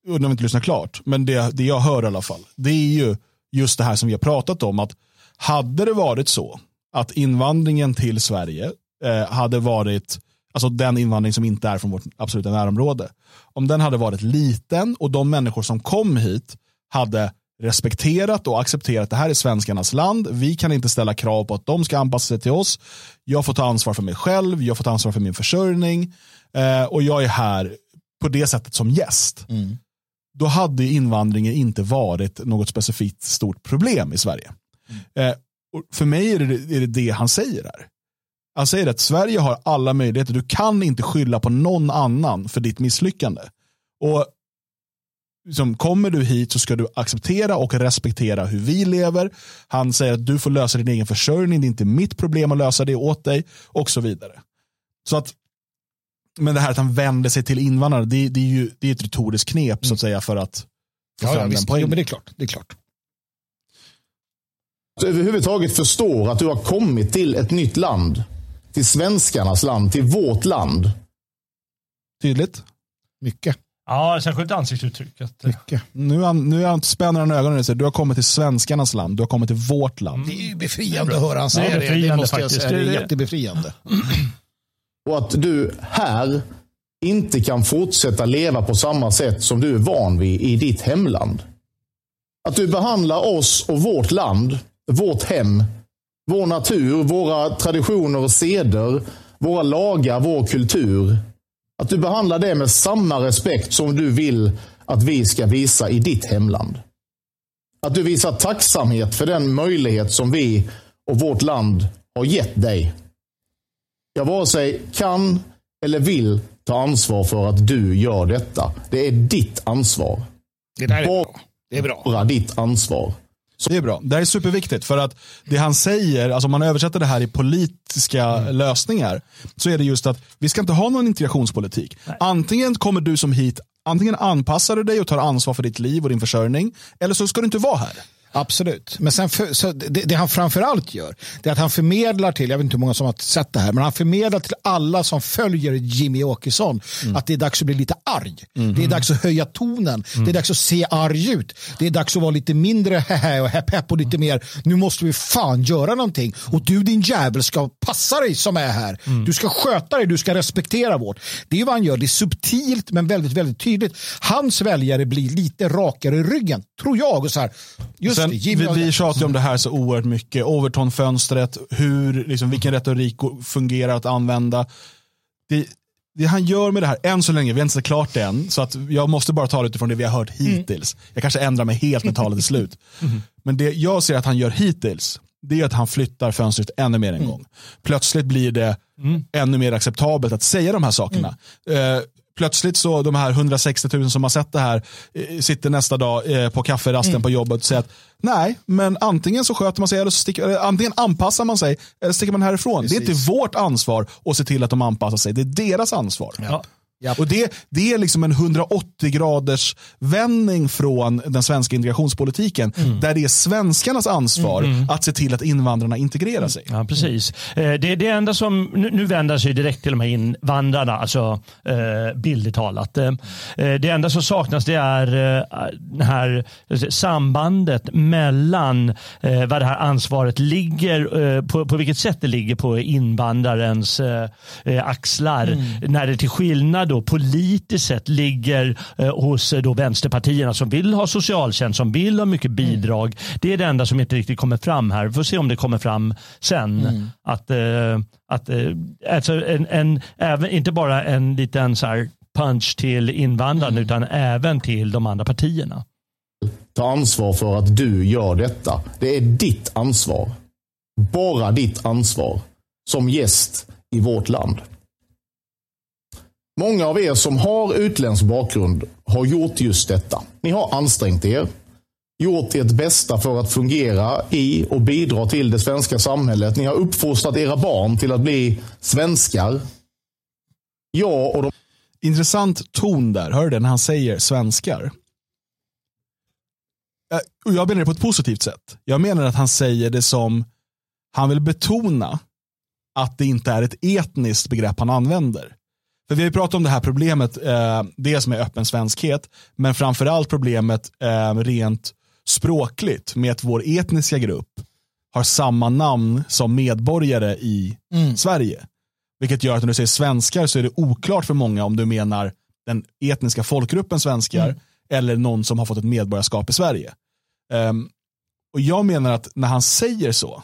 A: och när vi inte lyssnar klart, men det, det jag hör i alla fall, det är ju just det här som vi har pratat om. att Hade det varit så att invandringen till Sverige eh, hade varit, alltså den invandring som inte är från vårt absoluta närområde, om den hade varit liten och de människor som kom hit hade respekterat och accepterat att det här är svenskarnas land. Vi kan inte ställa krav på att de ska anpassa sig till oss. Jag får ta ansvar för mig själv, jag får ta ansvar för min försörjning eh, och jag är här på det sättet som gäst.
B: Mm.
A: Då hade invandringen inte varit något specifikt stort problem i Sverige. Eh, och för mig är det, är det det han säger här. Han säger att Sverige har alla möjligheter. Du kan inte skylla på någon annan för ditt misslyckande. Och liksom, kommer du hit så ska du acceptera och respektera hur vi lever. Han säger att du får lösa din egen försörjning. Det är inte mitt problem att lösa det åt dig och så vidare. Så att, men det här att han vänder sig till invandrare, det, det är ju det är ett retoriskt knep så att säga för att få
B: Ja, ja,
A: fram den
B: visst. Jo,
A: poängen.
B: men det är klart. Det är klart.
D: överhuvudtaget förstår att du har kommit till ett nytt land. Till svenskarnas land, till vårt land.
A: Tydligt.
B: Mycket.
C: Ja, särskilt ansiktsuttrycket.
B: Mycket.
A: Nu, nu spänner han ögonen och säger du har kommit till svenskarnas land, du har kommit till vårt land.
B: Det är ju befriande att höra han säga
C: Ja,
B: det. Det måste jag
C: faktiskt.
B: säga. Det är jättebefriande.
D: Och att du här inte kan fortsätta leva på samma sätt som du är van vid i ditt hemland. Att du behandlar oss och vårt land, vårt hem, vår natur, våra traditioner och seder, våra lagar, vår kultur. Att du behandlar det med samma respekt som du vill att vi ska visa i ditt hemland. Att du visar tacksamhet för den möjlighet som vi och vårt land har gett dig. Jag vare sig kan eller vill ta ansvar för att du gör detta. Det är ditt ansvar.
B: Det där är bra. Det är bra.
D: Bara ditt ansvar.
A: Det är bra. Det här är superviktigt för att det han säger, alltså om man översätter det här i politiska lösningar, så är det just att vi ska inte ha någon integrationspolitik. Antingen kommer du som hit, antingen anpassar du dig och tar ansvar för ditt liv och din försörjning, eller så ska du inte vara här.
B: Absolut. Men sen för, så det, det han framförallt gör, det är att han förmedlar till, jag vet inte hur många som har sett det här, men han förmedlar till alla som följer Jimmy Åkesson att det är dags att bli lite arg. Det är dags att höja tonen. Det är dags att se arg ut. Det är dags att vara lite mindre [laughs] hehe och hepp hepp och lite mer, nu måste vi fan göra någonting. Och du din jävel ska passa dig som är här. Du ska sköta dig, du ska respektera vårt. Det är vad han gör, det är subtilt men väldigt, väldigt tydligt. Hans väljare blir lite rakare i ryggen, tror jag. Och så här, just Det, Jimmy
A: vi, vi tjatar om det här så oerhört mycket. Overton-fönstret, hur, liksom, vilken retorik fungerar att använda. Det, det han gör med det här, än så länge, vi har inte sett klart det än, så att jag måste bara tala utifrån det vi har hört hittills. Jag kanske ändrar mig helt när talet är [laughs] slut. Men det jag ser att han gör hittills, det är att han flyttar fönstret ännu mer en gång. Plötsligt blir det ännu mer acceptabelt att säga de här sakerna. Eh, plötsligt så de här 160 000 som har sett det här eh, sitter nästa dag eh, på kafferasten på jobbet och säger att nej, men antingen så sköter man sig eller så sticker, eller antingen anpassar man sig eller sticker man härifrån. Det är inte vårt ansvar att se till att de anpassar sig, det är deras ansvar.
C: Ja.
A: Och det, det är liksom en 180 graders vändning från den svenska integrationspolitiken. Där det är svenskarnas ansvar att se till att invandrarna integrerar sig.
C: Ja, precis. Eh, Det, det enda som, nu, nu vänder sig direkt till de här invandrarna, alltså eh, bildligt talat. Eh, det enda som saknas det är det här sambandet mellan vad det här ansvaret ligger, på, på vilket sätt det ligger på invandrarens axlar. När det till skillnad då politiskt sett ligger eh, hos eh, då vänsterpartierna som vill ha socialtjänst, som vill ha mycket bidrag. Det är det enda som inte riktigt kommer fram här. Vi får se om det kommer fram sen. Att, eh, att eh, alltså en, en, även, inte bara en liten så här punch till invandrarna utan även till de andra partierna.
D: Ta ansvar för att du gör detta. Det är ditt ansvar. Bara ditt ansvar. Som gäst i vårt land. Många av er som har utländsk bakgrund har gjort just detta. Ni har ansträngt er, gjort ert bästa för att fungera i och bidra till det svenska samhället. Ni har uppfostrat era barn till att bli svenskar. Ja, och de
A: Intressant ton där, hör du det när han säger svenskar? Eh, och jag menar det på ett positivt sätt. Jag menar att han säger det som, han vill betona att det inte är ett etniskt begrepp han använder. För vi har ju pratat om det här problemet, eh, dels med öppen svenskhet, men framförallt problemet eh, rent språkligt med att vår etniska grupp har samma namn som medborgare i Sverige. Vilket gör att när du säger svenskar så är det oklart för många om du menar den etniska folkgruppen svenskar eller någon som har fått ett medborgarskap i Sverige. Um, och jag menar att när han säger så,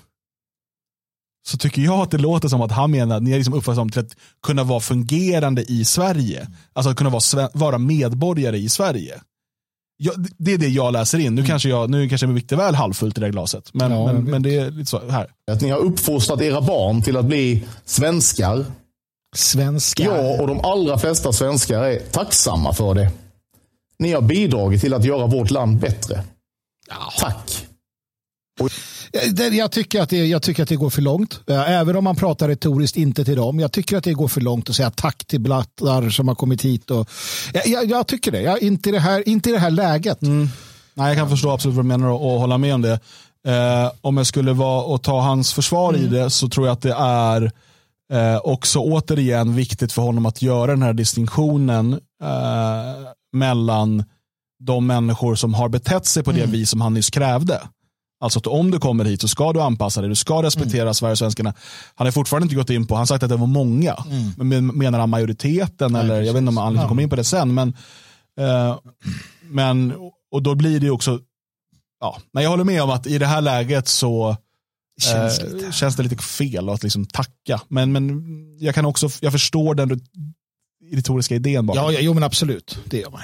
A: så tycker jag att det låter som att han menar att ni är liksom uppfattat som till att kunna vara fungerande i Sverige. Alltså att kunna vara, vara medborgare i Sverige. Jag, det är det jag läser in. Nu mm. kanske jag nu kanske är lite väl halvfullt i det glaset. Men, ja, men, men, det är lite så här.
D: Att ni har uppfostrat era barn till att bli svenskar.
B: Svenskar?
D: Ja, och de allra flesta svenskar är tacksamma för det. Ni har bidragit till att göra vårt land bättre. Ja. Tack.
B: Och... Jag tycker, att det, jag tycker att det går för långt. Eh, även om man pratar retoriskt inte till dem. Jag tycker att det går för långt att säga tack till blattar som har kommit hit. Och, jag, jag tycker det. Jag, inte, i det här, inte i det här läget. Mm.
A: Nej, jag kan förstå absolut vad du menar och, och hålla med om det. Eh, om jag skulle vara och ta hans försvar mm. i det så tror jag att det är eh, också återigen viktigt för honom att göra den här distinktionen eh, mellan de människor som har betett sig på det mm. vis som han nyss krävde. Alltså att om du kommer hit så ska du anpassa dig, du ska respektera mm. Sverigesvenskarna. Han har fortfarande inte gått in på, han har sagt att det var många. Mm. Men menar han majoriteten Nej, eller precis. jag vet inte om han liksom kommer in på det sen. Men, eh, men, och då blir det också, ja, men jag håller med om att i det här läget så känns, eh, känns det lite fel att liksom tacka. Men, men jag kan också, jag förstår den retoriska idén
B: bakom. Ja, ja, jo men absolut, det gör man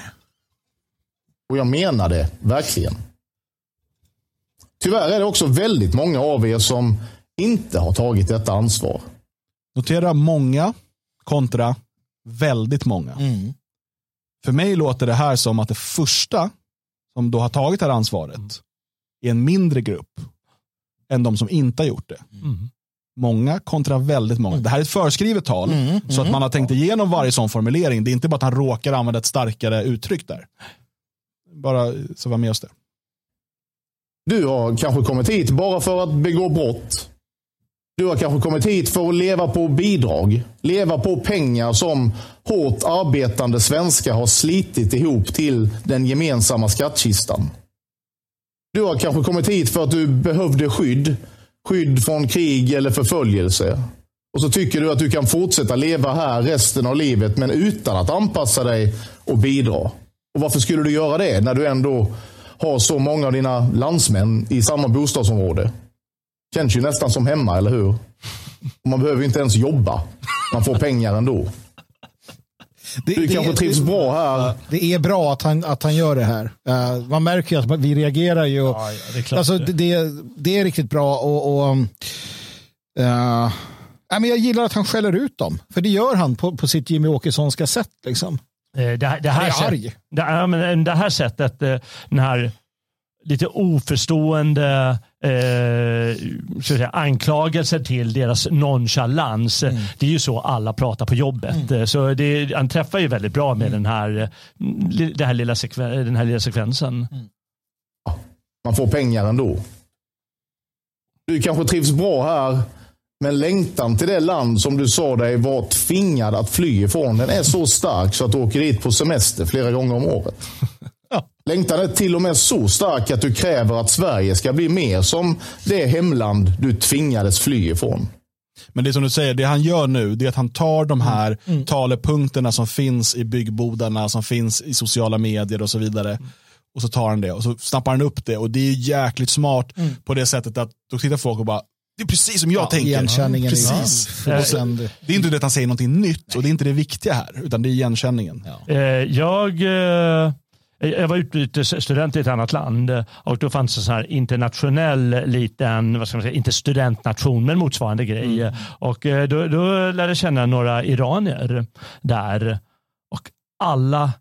D: Och jag menar det verkligen. Tyvärr är det också väldigt många av er som inte har tagit detta ansvar.
A: Notera många kontra väldigt många. Mm. För mig låter det här som att det första som då har tagit det här ansvaret mm. är en mindre grupp än de som inte har gjort det. Mm. Många kontra väldigt många. Mm. Det här är ett förskrivet tal, mm. så att mm. man har tänkt igenom varje sån formulering. Det är inte bara att han råkar använda ett starkare uttryck där. Bara så var med oss det.
D: Du har kanske kommit hit bara för att begå brott. Du har kanske kommit hit för att leva på bidrag. Leva på pengar som hårt arbetande svenskar har slitit ihop till den gemensamma skattkistan. Du har kanske kommit hit för att du behövde skydd. Skydd från krig eller förföljelse. Och så tycker du att du kan fortsätta leva här resten av livet men utan att anpassa dig och bidra. Och varför skulle du göra det när du ändå har så många av dina landsmän i samma bostadsområde. Känns ju nästan som hemma, eller hur? man behöver inte ens jobba. Man får pengar ändå. Det, du det, kanske trivs det, bra här.
B: Det är bra att han, att han gör det här. Uh, man märker ju att vi reagerar ju. Ja, det, är alltså, det, det är riktigt bra. och, och uh, men Jag gillar att han skäller ut dem. För det gör han på, på sitt Jimmy Åkessonska sätt. Liksom.
C: Eh, det, det, här sätt, det, men det här sättet, eh, den här lite oförstående eh, säga, anklagelser till deras nonchalans. Mm. Det är ju så alla pratar på jobbet. Mm. Så det, han träffar ju väldigt bra med mm. den, här, det här lilla den här lilla sekvensen. Mm.
D: Man får pengar ändå. Du kanske trivs bra här men längtan till det land som du sa dig var tvingad att fly ifrån, den är så stark så att du åker dit på semester flera gånger om året. Längtan är till och med så stark att du kräver att Sverige ska bli mer som det hemland du tvingades fly ifrån.
A: Men det som du säger, det han gör nu, det är att han tar de här mm. mm. talepunkterna som finns i byggbodarna, som finns i sociala medier och så vidare. Mm. Och så tar han det och så snappar han upp det och det är jäkligt smart mm. på det sättet att då tittar folk och bara, det är precis som jag ja, tänker.
B: Igenkänningen
A: precis. Ja. Sen, det är inte det att han säger någonting nytt Nej. och det är inte det viktiga här, utan det är igenkänningen.
C: Ja. Eh, jag, eh, jag var utbytesstudent i ett annat land och då fanns en sån här internationell liten, vad ska man säga, inte studentnation men motsvarande grej. Mm. Och eh, då, då lärde jag känna några iranier där och alla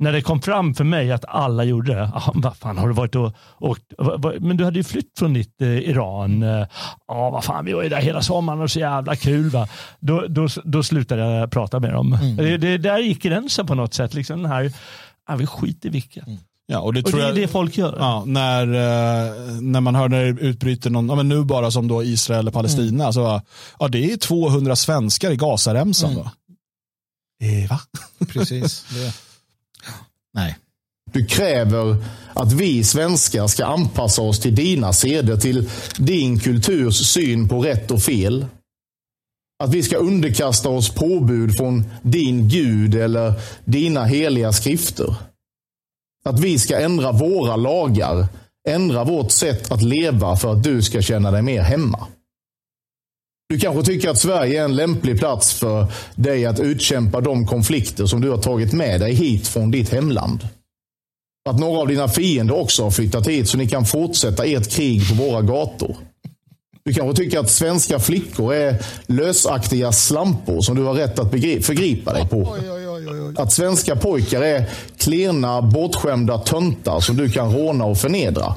C: när det kom fram för mig att alla gjorde det. Ah, vad fan har du varit och åkt? Men du hade ju flytt från ditt eh, Iran. Ja, ah, vad fan vi var ju där hela sommaren och så jävla kul. Va? Då, då, då slutade jag prata med dem. Mm. Det, det, där gick gränsen på något sätt. Liksom den här, ah, vi skiter i vilka. Mm.
A: Ja, och det,
C: och det
A: är
C: det folk gör.
A: Ja, när, eh, när man hör när det utbryter någon, ja, men nu bara som då Israel eller Palestina, mm. så ja, det är 200 svenskar i Gazaremsan. Mm. Va? Eh, va?
B: Precis. Det. [laughs] Nej.
D: Du kräver att vi svenskar ska anpassa oss till dina seder, till din kulturs syn på rätt och fel. Att vi ska underkasta oss påbud från din Gud eller dina heliga skrifter. Att vi ska ändra våra lagar ändra vårt sätt att leva för att du ska känna dig mer hemma. Du kanske tycker att Sverige är en lämplig plats för dig att utkämpa de konflikter som du har tagit med dig hit från ditt hemland. Att några av dina fiender också har flyttat hit så ni kan fortsätta ert krig på våra gator. Du kanske tycker att svenska flickor är lösaktiga slampor som du har rätt att förgripa dig på. Att svenska pojkar är klena, bortskämda töntar som du kan råna och förnedra.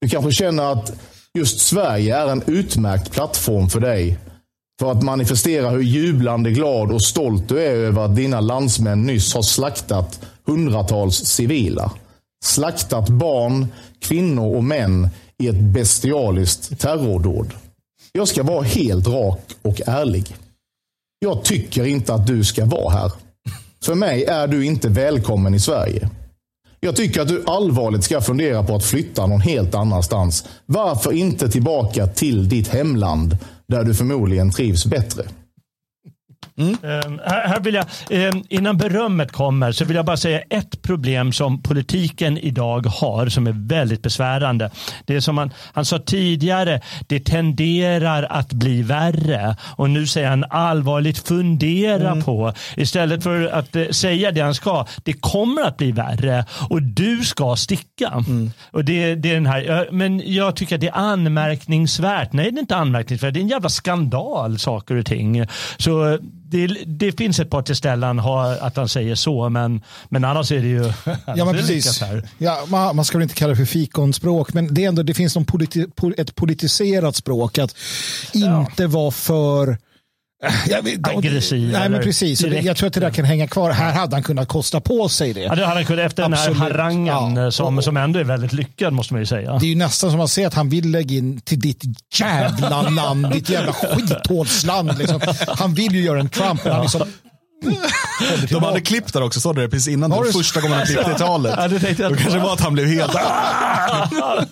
D: Du kanske känner att just Sverige är en utmärkt plattform för dig för att manifestera hur jublande glad och stolt du är över att dina landsmän nyss har slaktat hundratals civila. Slaktat barn, kvinnor och män i ett bestialiskt terrordåd. Jag ska vara helt rak och ärlig. Jag tycker inte att du ska vara här. För mig är du inte välkommen i Sverige. Jag tycker att du allvarligt ska fundera på att flytta någon helt annanstans. Varför inte tillbaka till ditt hemland där du förmodligen trivs bättre?
C: Mm. Um, här, här, vill jag, um, innan berömmet kommer så vill jag bara säga ett problem som politiken idag har som är väldigt besvärande. Det är som han, han sa tidigare, det tenderar att bli värre och nu säger han allvarligt fundera mm. på istället för att uh, säga det han ska. Det kommer att bli värre och du ska sticka. Mm. Och det, det är den här, men jag tycker att det är anmärkningsvärt. Nej, det är inte anmärkningsvärt. Det är en jävla skandal saker och ting. Så det, det, finns ett par tillställen att han säger så, men, men annars är det ju... [laughs]
B: Ja, men precis. Ja, man, man, ska väl inte kalla det för fikonspråk, men det, är ändå, det finns politi, ett politiserat språk. Att ja. inte vara för [laughs]
C: Vet, Aggressiv.
B: Nej, men precis. Direkt. Jag tror att det där kan hänga kvar. Här hade han kunnat kosta på sig det.
C: Ja, det hade han kunnat efter Absolut. den här harangen ja. som, som ändå är väldigt lyckad måste man ju säga.
B: Det är ju nästan som att se att han vill lägga in till ditt jävla [laughs] land, ditt jävla skithålsland. Liksom. Han vill ju göra en Trump, men han liksom [laughs]
A: de hade klippt där också, såg du det? Precis innan det första gången han klippte i talet. Ja, det Då kanske var att han blev helt...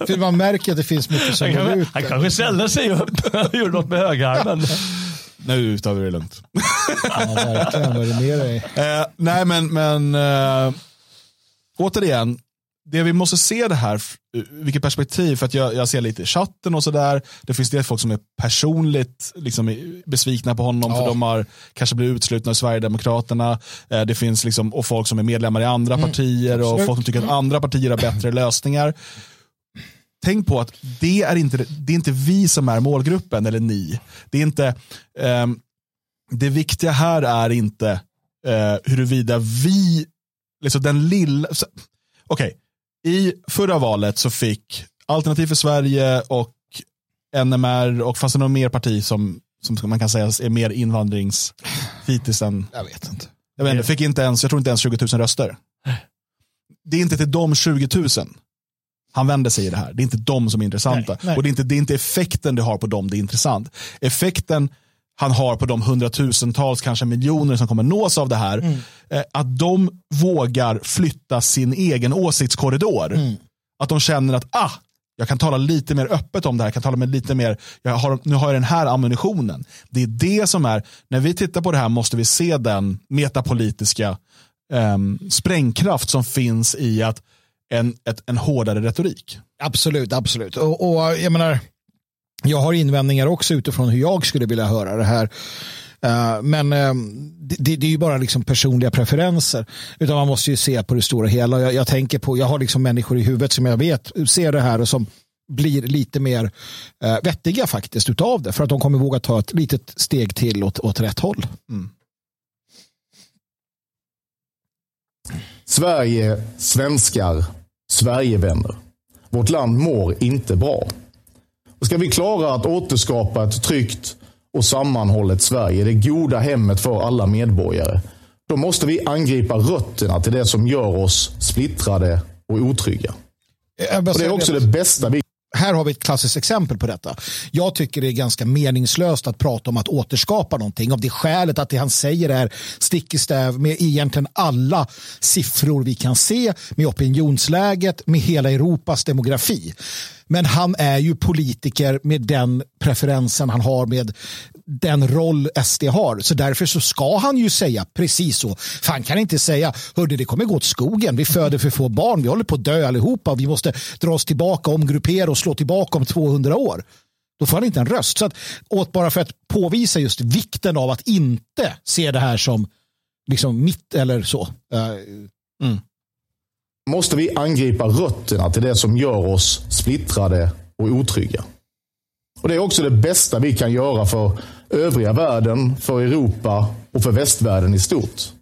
B: För man märker att det finns mycket som
C: går ut. Han kanske ställde sig upp och gjorde något med högerarmen.
A: Nu tar vi det lugnt.
B: ja, verkligen. Vad är det med dig?
A: Eh, nej, men, men äh, återigen, det vi måste se det här, vilket perspektiv, för att jag, jag ser lite i chatten och sådär. Det finns det folk som är personligt liksom, besvikna på honom ja. för de har kanske blivit utslutna av Sverigedemokraterna. Eh, det finns liksom, och folk som är medlemmar i andra mm. partier och folk som tycker att andra partier har bättre lösningar tänk på att det är, inte, det är inte vi som är målgruppen, eller ni. Det är inte, eh, det viktiga här är inte eh, huruvida vi, liksom den lilla, okej, okay. i förra valet så fick Alternativ för Sverige och NMR och fanns det något mer parti som, som man kan säga är mer invandringsfitis än?
B: Jag vet inte.
A: Jag vet inte, fick inte ens, jag tror inte ens 20 000 röster. Det är inte till de 20 000 han vänder sig i det här. Det är inte de som är intressanta. Nej, nej. Och det är, inte, det är inte effekten det har på dem det är intressant. Effekten han har på de hundratusentals, kanske miljoner som kommer nås av det här. Mm. Eh, att de vågar flytta sin egen åsiktskorridor. Mm. Att de känner att ah, jag kan tala lite mer öppet om det här, jag kan tala med lite mer, jag har, nu har jag den här ammunitionen. Det är det som är, när vi tittar på det här måste vi se den metapolitiska eh, sprängkraft som finns i att en, ett, en hårdare retorik.
B: Absolut, absolut. Och, och jag menar, jag har invändningar också utifrån hur jag skulle vilja höra det här. Uh, men uh, det, det, är ju bara liksom personliga preferenser. Utan man måste ju se på det stora hela. Jag, jag, tänker på, jag har liksom människor i huvudet som jag vet ser det här och som blir lite mer uh, vettiga faktiskt utav det. För att de kommer våga ta ett litet steg till åt, åt rätt håll. Mm.
D: Sverige, svenskar, Sverigevänner. Vårt land mår inte bra. Och ska vi klara att återskapa ett tryggt och sammanhållet Sverige, det goda hemmet för alla medborgare, då måste vi angripa rötterna till det som gör oss splittrade och otrygga. Och det är också det bästa vi
B: här har vi ett klassiskt exempel på detta. Jag tycker det är ganska meningslöst att prata om att återskapa någonting av det skälet att det han säger är stick i stäv med egentligen alla siffror vi kan se, med opinionsläget, med hela Europas demografi. Men han är ju politiker med den preferensen han har med den roll SD har. Så därför så ska han ju säga precis så. För han kan inte säga, hörde det kommer gå åt skogen, vi föder för få barn, vi håller på att dö allihopa, vi måste dra oss tillbaka, omgruppera och slå tillbaka om 200 år. Då får han inte en röst. Så att, åt bara för att påvisa just vikten av att inte se det här som liksom mitt eller så. Eh, mm.
D: Måste vi angripa rötterna till det som gör oss splittrade och otrygga. Och Det är också det bästa vi kan göra för övriga världen, för Europa och för västvärlden i stort.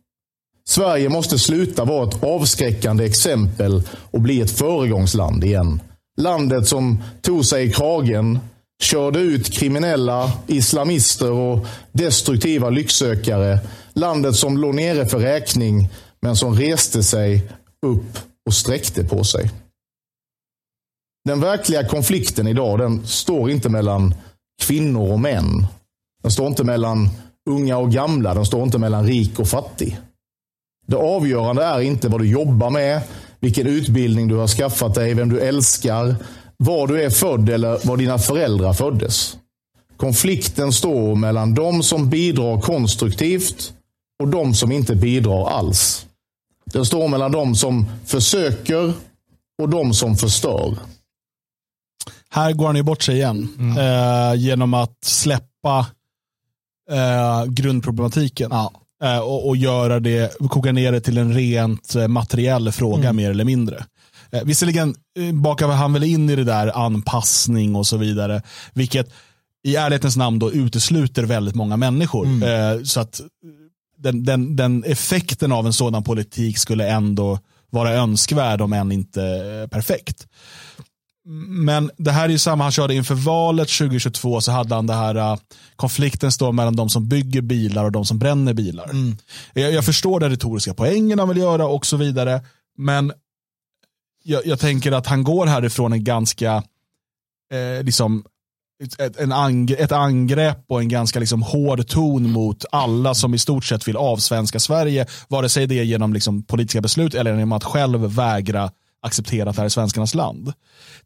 D: Sverige måste sluta vara ett avskräckande exempel och bli ett föregångsland igen. Landet som tog sig i kragen, körde ut kriminella, islamister och destruktiva lycksökare. Landet som låg nere för räkning, men som reste sig upp och sträckte på sig. Den verkliga konflikten idag den står inte mellan kvinnor och män. Den står inte mellan unga och gamla. Den står inte mellan rik och fattig. Det avgörande är inte vad du jobbar med, vilken utbildning du har skaffat dig, vem du älskar, var du är född eller var dina föräldrar föddes. Konflikten står mellan de som bidrar konstruktivt och de som inte bidrar alls. Den står mellan de som försöker och de som förstör.
A: Här går han ju bort sig igen mm. eh, genom att släppa eh, grundproblematiken. Ja. Eh, och, och, göra det, koka ner det till en rent eh, materiell fråga mm. mer eller mindre. Eh, visserligen eh, bakar han väl in i det där anpassning och så vidare, vilket i ärlighetens namn då utesluter väldigt många människor. Mm. Eh, så att den, den, den effekten av en sådan politik skulle ändå vara önskvärd om än inte perfekt. Men det här är ju samma, han körde inför valet 2022 så hade han det här uh, konflikten står mellan de som bygger bilar och de som bränner bilar. Mm. Jag, jag, förstår den retoriska poängen han vill göra och så vidare. Men jag, jag tänker att han går härifrån en ganska eh, liksom ett, en angre, ett angrepp och en ganska liksom hård ton mot alla som i stort sett vill avsvenska Sverige. Vare sig det är genom liksom politiska beslut eller genom att själv vägra acceptera att det här är svenskarnas land.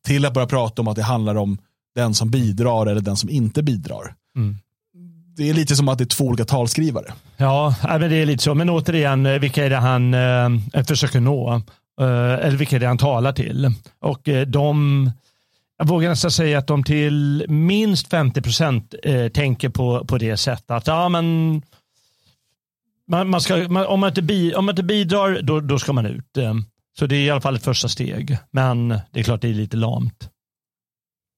A: Till att börja prata om att det handlar om den som bidrar eller den som inte bidrar. Mm. Det är lite som att det är två olika talskrivare.
C: Ja, men det är lite så. Men återigen, eh, vilka är det han eh, försöker nå? Eh, eller vilka är det han talar till? Och eh, de, jag vågar nästan säga att de till minst 50 procent tänker på, på det sättet. Att ja, men man, man ska, man, om, man inte bi, om man inte bidrar, då, då ska man ut. Så det är i alla fall ett första steg. Men det är klart det är lite lamt.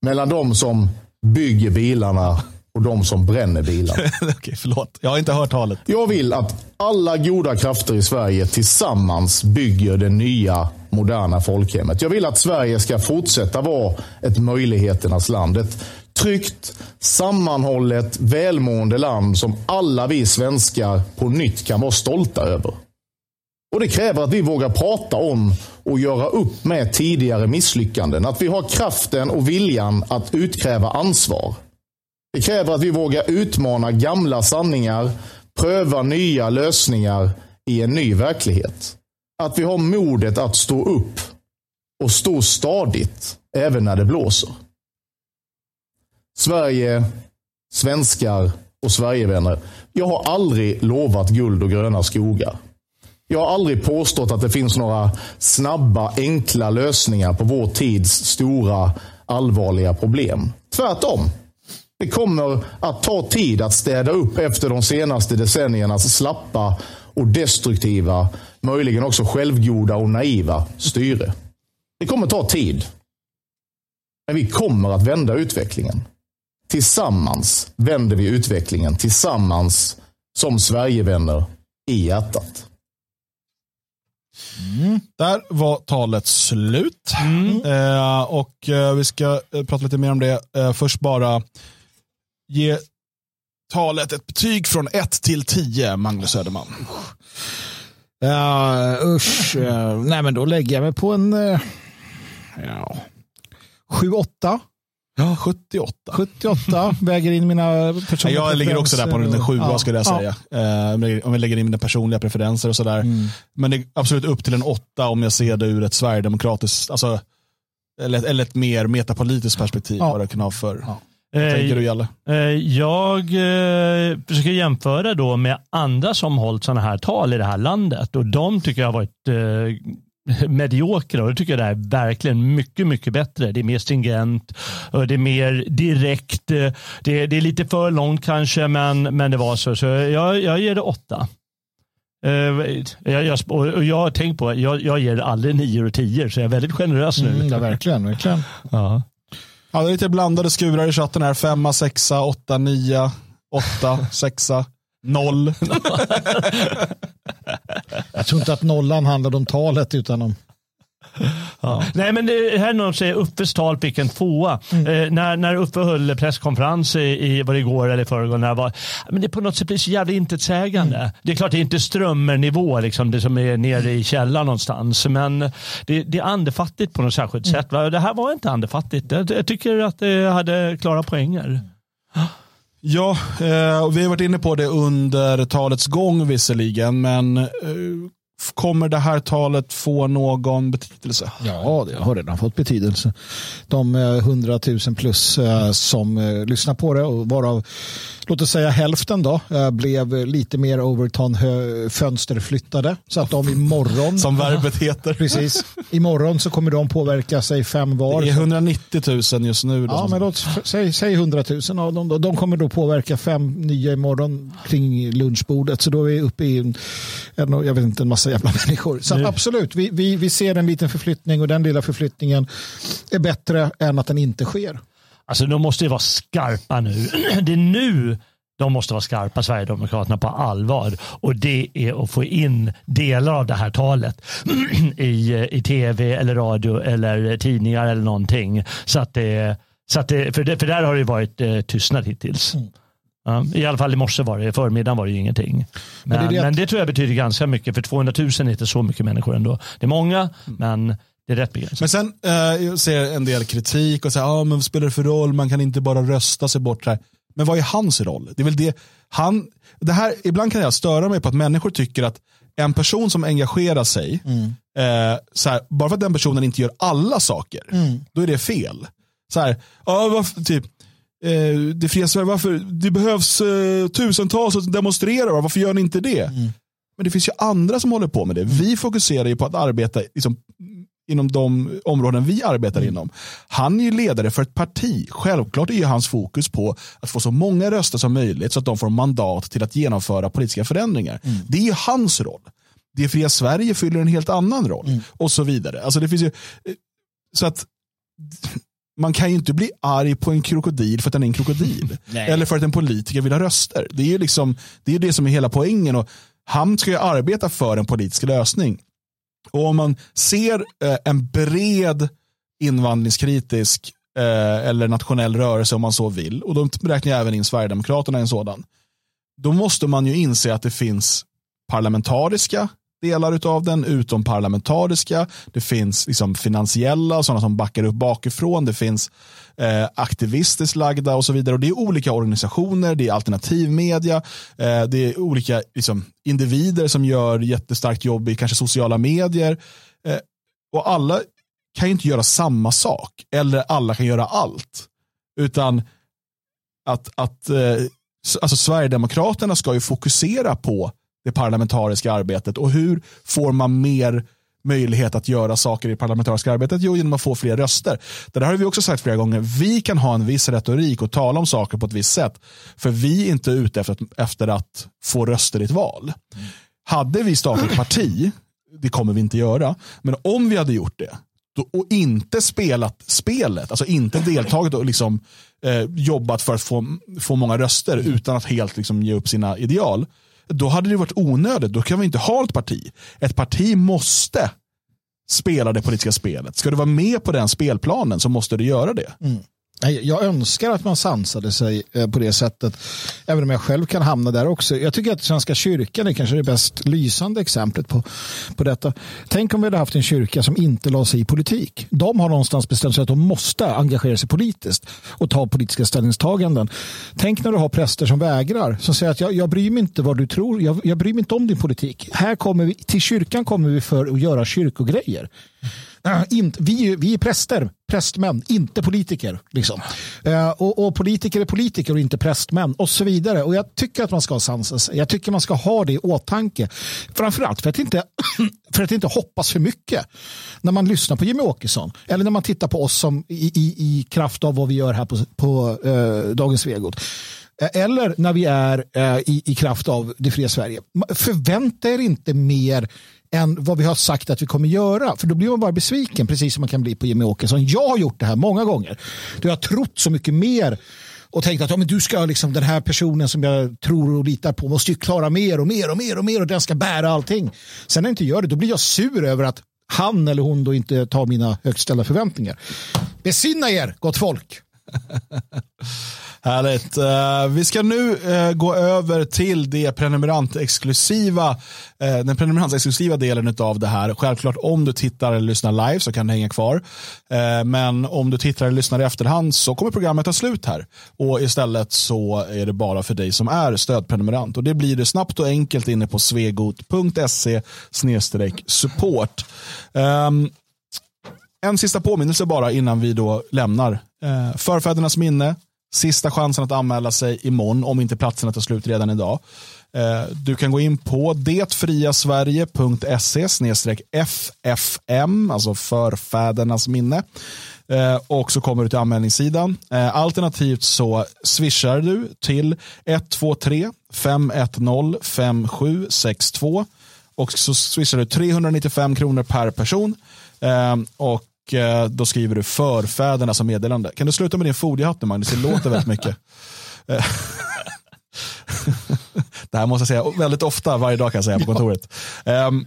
D: Mellan de som bygger bilarna och de som bränner bilarna. [laughs]
A: Okej, förlåt. Jag har inte hört talet.
D: Jag vill att alla goda krafter i Sverige tillsammans bygger det nya moderna folkhemmet. Jag vill att Sverige ska fortsätta vara ett möjligheternas land. Ett tryggt, sammanhållet, välmående land som alla vi svenskar på nytt kan vara stolta över. Och Det kräver att vi vågar prata om och göra upp med tidigare misslyckanden. Att vi har kraften och viljan att utkräva ansvar. Det kräver att vi vågar utmana gamla sanningar, pröva nya lösningar i en ny verklighet. Att vi har modet att stå upp och stå stadigt även när det blåser. Sverige, svenskar och Sverigevänner. Jag har aldrig lovat guld och gröna skogar. Jag har aldrig påstått att det finns några snabba, enkla lösningar på vår tids stora, allvarliga problem. Tvärtom. Det kommer att ta tid att städa upp efter de senaste decenniernas slappa och destruktiva, möjligen också självgoda och naiva styre. Det kommer ta tid. Men vi kommer att vända utvecklingen. Tillsammans vänder vi utvecklingen. Tillsammans som Sverigevänner i hjärtat.
A: Mm. Där var talet slut. Mm. Eh, och eh, Vi ska eh, prata lite mer om det. Eh, först bara ge talet ett betyg från 1 till 10, Magnus Söderman.
B: Ja, usch. nej, men då lägger jag mig på en uh, ja, 7-8.
A: Ja, 78.
B: 78 väger in mina personliga
A: Jag ligger också där på en 7 ja, skulle jag säga. Ja. om vi lägger in mina personliga preferenser och sådär. Mm. Men det är absolut upp till en 8 om jag ser det ur ett sverigedemokratiskt, alltså, eller, eller ett mer metapolitiskt perspektiv. Ja. Vad det kan ha för. Ja. Vad tänker du Jalle?
C: Eh, Jag eh, försöker jämföra då med andra som hållit sådana här tal i det här landet och de tycker jag har varit eh, [laughs] mediokra och det tycker jag det är verkligen mycket, mycket bättre. Det är mer stringent, och det är mer direkt. eh, Det, det är lite för långt kanske, men, men det var så. Så jag, jag ger det åtta. Eh, Jag, jag, och jag har tänkt på, jag, jag ger aldrig nio och tio, så jag är väldigt generös nu.
B: Mm, ja, verkligen, verkligen.
C: Ja.
A: Ja, det är lite blandade skurar i chatten här. Femma, sexa, åtta, nia, åtta, [laughs] sexa, noll.
B: Jag tror inte att nollan handlade om talet utan om...
C: Ja. Nej, men det här är någon säger Uffes tal fick en tvåa. Eh, när, när Uffe höll presskonferens i, i var det igår eller förrgår. När det, var, men det på något sätt blir så jävla intetsägande. Det är klart det är inte strömmernivå, liksom, det som är nere i källaren någonstans. Men det, det är andefattigt på något särskilt sätt. Va? Det här var inte andefattigt. Jag, jag tycker att det hade klara poänger.
A: Ja, eh, vi har varit inne på det under talets gång visserligen, men eh, kommer det här talet få någon betydelse?
B: Ja, det har redan fått betydelse. De eh, 100 000 plus eh, som eh, lyssnar på det och varav låt oss säga hälften då eh, blev lite mer Overton fönsterflyttade så att de imorgon
A: Som verbet heter.
B: precis imorgon så kommer de påverka sig fem var.
A: Det är 190 000 just nu. Då,
B: Ja, men låt, säg, säg 100 000 av dem. Då. De kommer då påverka fem nya imorgon kring lunchbordet. Så då är vi uppe i en, jag vet inte, en massa jävla [laughs] människor. Så absolut, vi, vi, vi ser en liten förflyttning och den lilla förflyttningen är bättre än att den inte sker.
C: Alltså de måste ju vara skarpa nu. [clears throat] Det är nu de måste vara skarpa, Sverigedemokraterna, på allvar. Och det är att få in delar av det här talet [clears throat] i, i tv eller radio eller tidningar eller någonting. Så att det, så att det, för, det, för där har det varit eh, tystnad hittills. Ja, I alla fall i morse var det, i förmiddagen var det ju ingenting. Men,
B: Men
C: men,
B: det
C: det,
B: det att-
C: tror jag betyder ganska mycket, för 200 000 är inte så mycket människor ändå. Det är många, men det är rätt begränsat.
A: Men sen eh, jag ser en del kritik och säger, ah, men vad spelar det för roll, man kan inte bara rösta sig bort. Här. Men vad är hans roll? Det är väl det, han, det här, ibland kan jag störa mig på att människor tycker att en person som engagerar sig, eh, så här, bara för att den personen inte gör alla saker, då är det fel. Så här, ah, varför, typ, eh, det fria Sverige, varför, det behövs eh, tusentals som demonstrerar, varför gör ni inte det? Men det finns ju andra som håller på med det. Vi fokuserar ju på att arbeta liksom, inom de områden vi arbetar inom. Han är ju ledare för ett parti. Självklart är hans fokus på att få så många röster som möjligt så att de får mandat till att genomföra politiska förändringar. Det är ju hans roll. Det fria Sverige fyller en helt annan roll. Och så vidare. Alltså det finns ju, så att man kan ju inte bli arg på en krokodil för att den är en krokodil. [laughs] Eller för att en politiker vill ha röster. Det är ju liksom, det, är det som är hela poängen. Och han ska ju arbeta för en politisk lösning. Och om man ser eh, en bred invandringskritisk eh, eller nationell rörelse om man så vill, och då räknar jag även in Sverigedemokraterna i en sådan, då måste man ju inse att det finns parlamentariska delar av den, utomparlamentariska, det finns liksom finansiella, sådana som backar upp bakifrån, det finns eh, aktivistiskt lagda och så vidare. Och Det är olika organisationer, det är alternativmedia, eh, det är olika liksom, individer som gör jättestarkt jobb i kanske sociala medier. Eh, och alla kan ju inte göra samma sak, eller alla kan göra allt. Utan att, att eh, alltså Sverigedemokraterna ska ju fokusera på det parlamentariska arbetet och hur får man mer möjlighet att göra saker i det parlamentariska arbetet? Jo, genom att få fler röster. Det där har vi också sagt flera gånger. Vi kan ha en viss retorik och tala om saker på ett visst sätt. För vi är inte ute efter att, efter att få röster i ett val. Hade vi startat ett parti, det kommer vi inte göra, men om vi hade gjort det och inte spelat spelet, alltså inte deltagit och liksom, eh, jobbat för att få, få många röster utan att helt liksom, ge upp sina ideal, då hade det varit onödigt. Då kan vi inte ha ett parti. Ett parti måste spela det politiska spelet. Ska du vara med på den spelplanen så måste du göra det.
B: Mm. Jag önskar att man sansade sig eh, på det sättet. Även om jag själv kan hamna där också. Jag tycker att Svenska kyrkan är kanske det bäst lysande exemplet på, på detta. Tänk om vi hade haft en kyrka som inte la sig i politik. De har någonstans bestämt sig att de måste engagera sig politiskt och ta politiska ställningstaganden. Tänk när du har präster som vägrar. Som säger att jag, jag bryr mig inte vad du tror. Jag, jag bryr mig inte om din politik. Här kommer vi, till kyrkan kommer vi för att göra kyrkogrejer in, vi, är- vi är präster, prästmän, inte politiker. Liksom. Eh, och, och, politiker är politiker och inte prästmän och så vidare. Och jag tycker att man ska sansa sig. Jag tycker man ska ha det i åtanke. Framförallt för att inte, [clears throat] för att inte hoppas för mycket när man lyssnar på Jimmy Åkesson eller när man tittar på oss som i, i, i kraft av vad vi gör här på, på eh, Dagens Vegot. Eh, eller när vi är eh, i, i kraft av det fria Sverige. Förvänta er inte mer än vad vi har sagt att vi kommer göra. För då blir man bara besviken, precis som man kan bli på Jimmy Åkesson. Jag har gjort det här många gånger. Då jag har trott så mycket mer och tänkt att ja, men du ska liksom, den här personen som jag tror och litar på måste ju klara mer och mer och mer och mer och den ska bära allting. Sen när jag inte gör det, då blir jag sur över att han eller hon då inte tar mina högt ställda förväntningar. Besinna er, gott folk. [laughs]
A: Härligt. Uh, vi ska nu uh, gå över till det prenumerantexklusiva, uh, eh, den prenumerantexklusiva delen av det här. Självklart om du tittar eller lyssnar live så kan det hänga kvar. men om du tittar eller lyssnar i efterhand så kommer programmet ta slut här. Och istället så är det bara för dig som är stödprenumerant. Och det blir det snabbt och enkelt inne på svegot.se support. Um, en sista påminnelse bara innan vi då lämnar. förfädernas minne Sista chansen att anmäla sig imorgon om inte platserna tar slut redan idag. Eh, du kan gå in på detfriasverige.se FFM, alltså förfädernas minne. Eh, och så kommer du till anmälningssidan. Eh, alternativt så swishar du till 123 510 5762 och så swishar du 395 kronor per person. Och då skriver du förfäderna som meddelande. Kan du sluta med din foliehatt nu Magnus? Det låter väldigt mycket. Eh, [laughs] det här måste jag säga väldigt ofta, varje dag kan jag säga på kontoret. Um,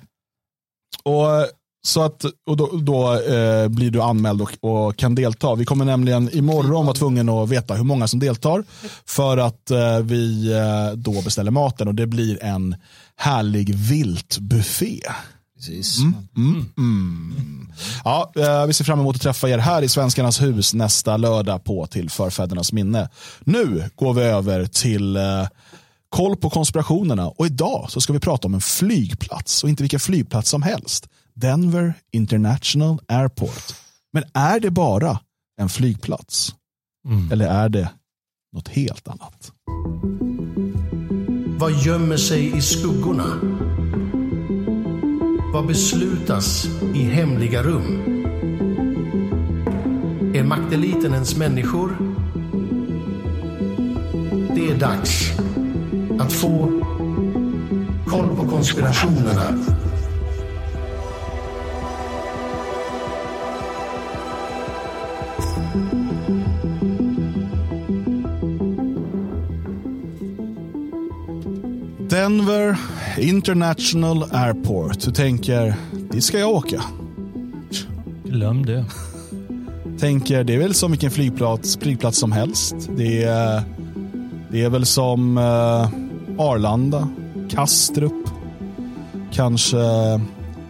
A: och så att, och då, då eh, blir du anmäld och, och, kan delta. Vi kommer nämligen imorgon vara tvungna att veta hur många som deltar för att eh, vi eh, då beställer maten och det blir en härlig viltbuffé.
B: Precis.
A: Mm, mm, mm. Ja, eh, vi ser fram emot att träffa er här i Svenskarnas hus nästa lördag på till förfädernas minne. Nu går vi över till eh, koll på konspirationerna och idag så ska vi prata om en flygplats och inte vilken flygplats som helst. Denver International Airport. Men är det bara en flygplats? Mm. Eller är det något helt annat?
E: Vad gömmer sig i skuggorna? Vad beslutas i hemliga rum? Är makteliten ens människor? Det är dags att få koll på konspirationerna.
A: Denver International Airport. Du tänker, dit ska jag åka.
C: Glöm det.
A: Tänker, det är väl som vilken flygplats, flygplats som helst. Det är, det är väl som uh, Arlanda, Kastrup, kanske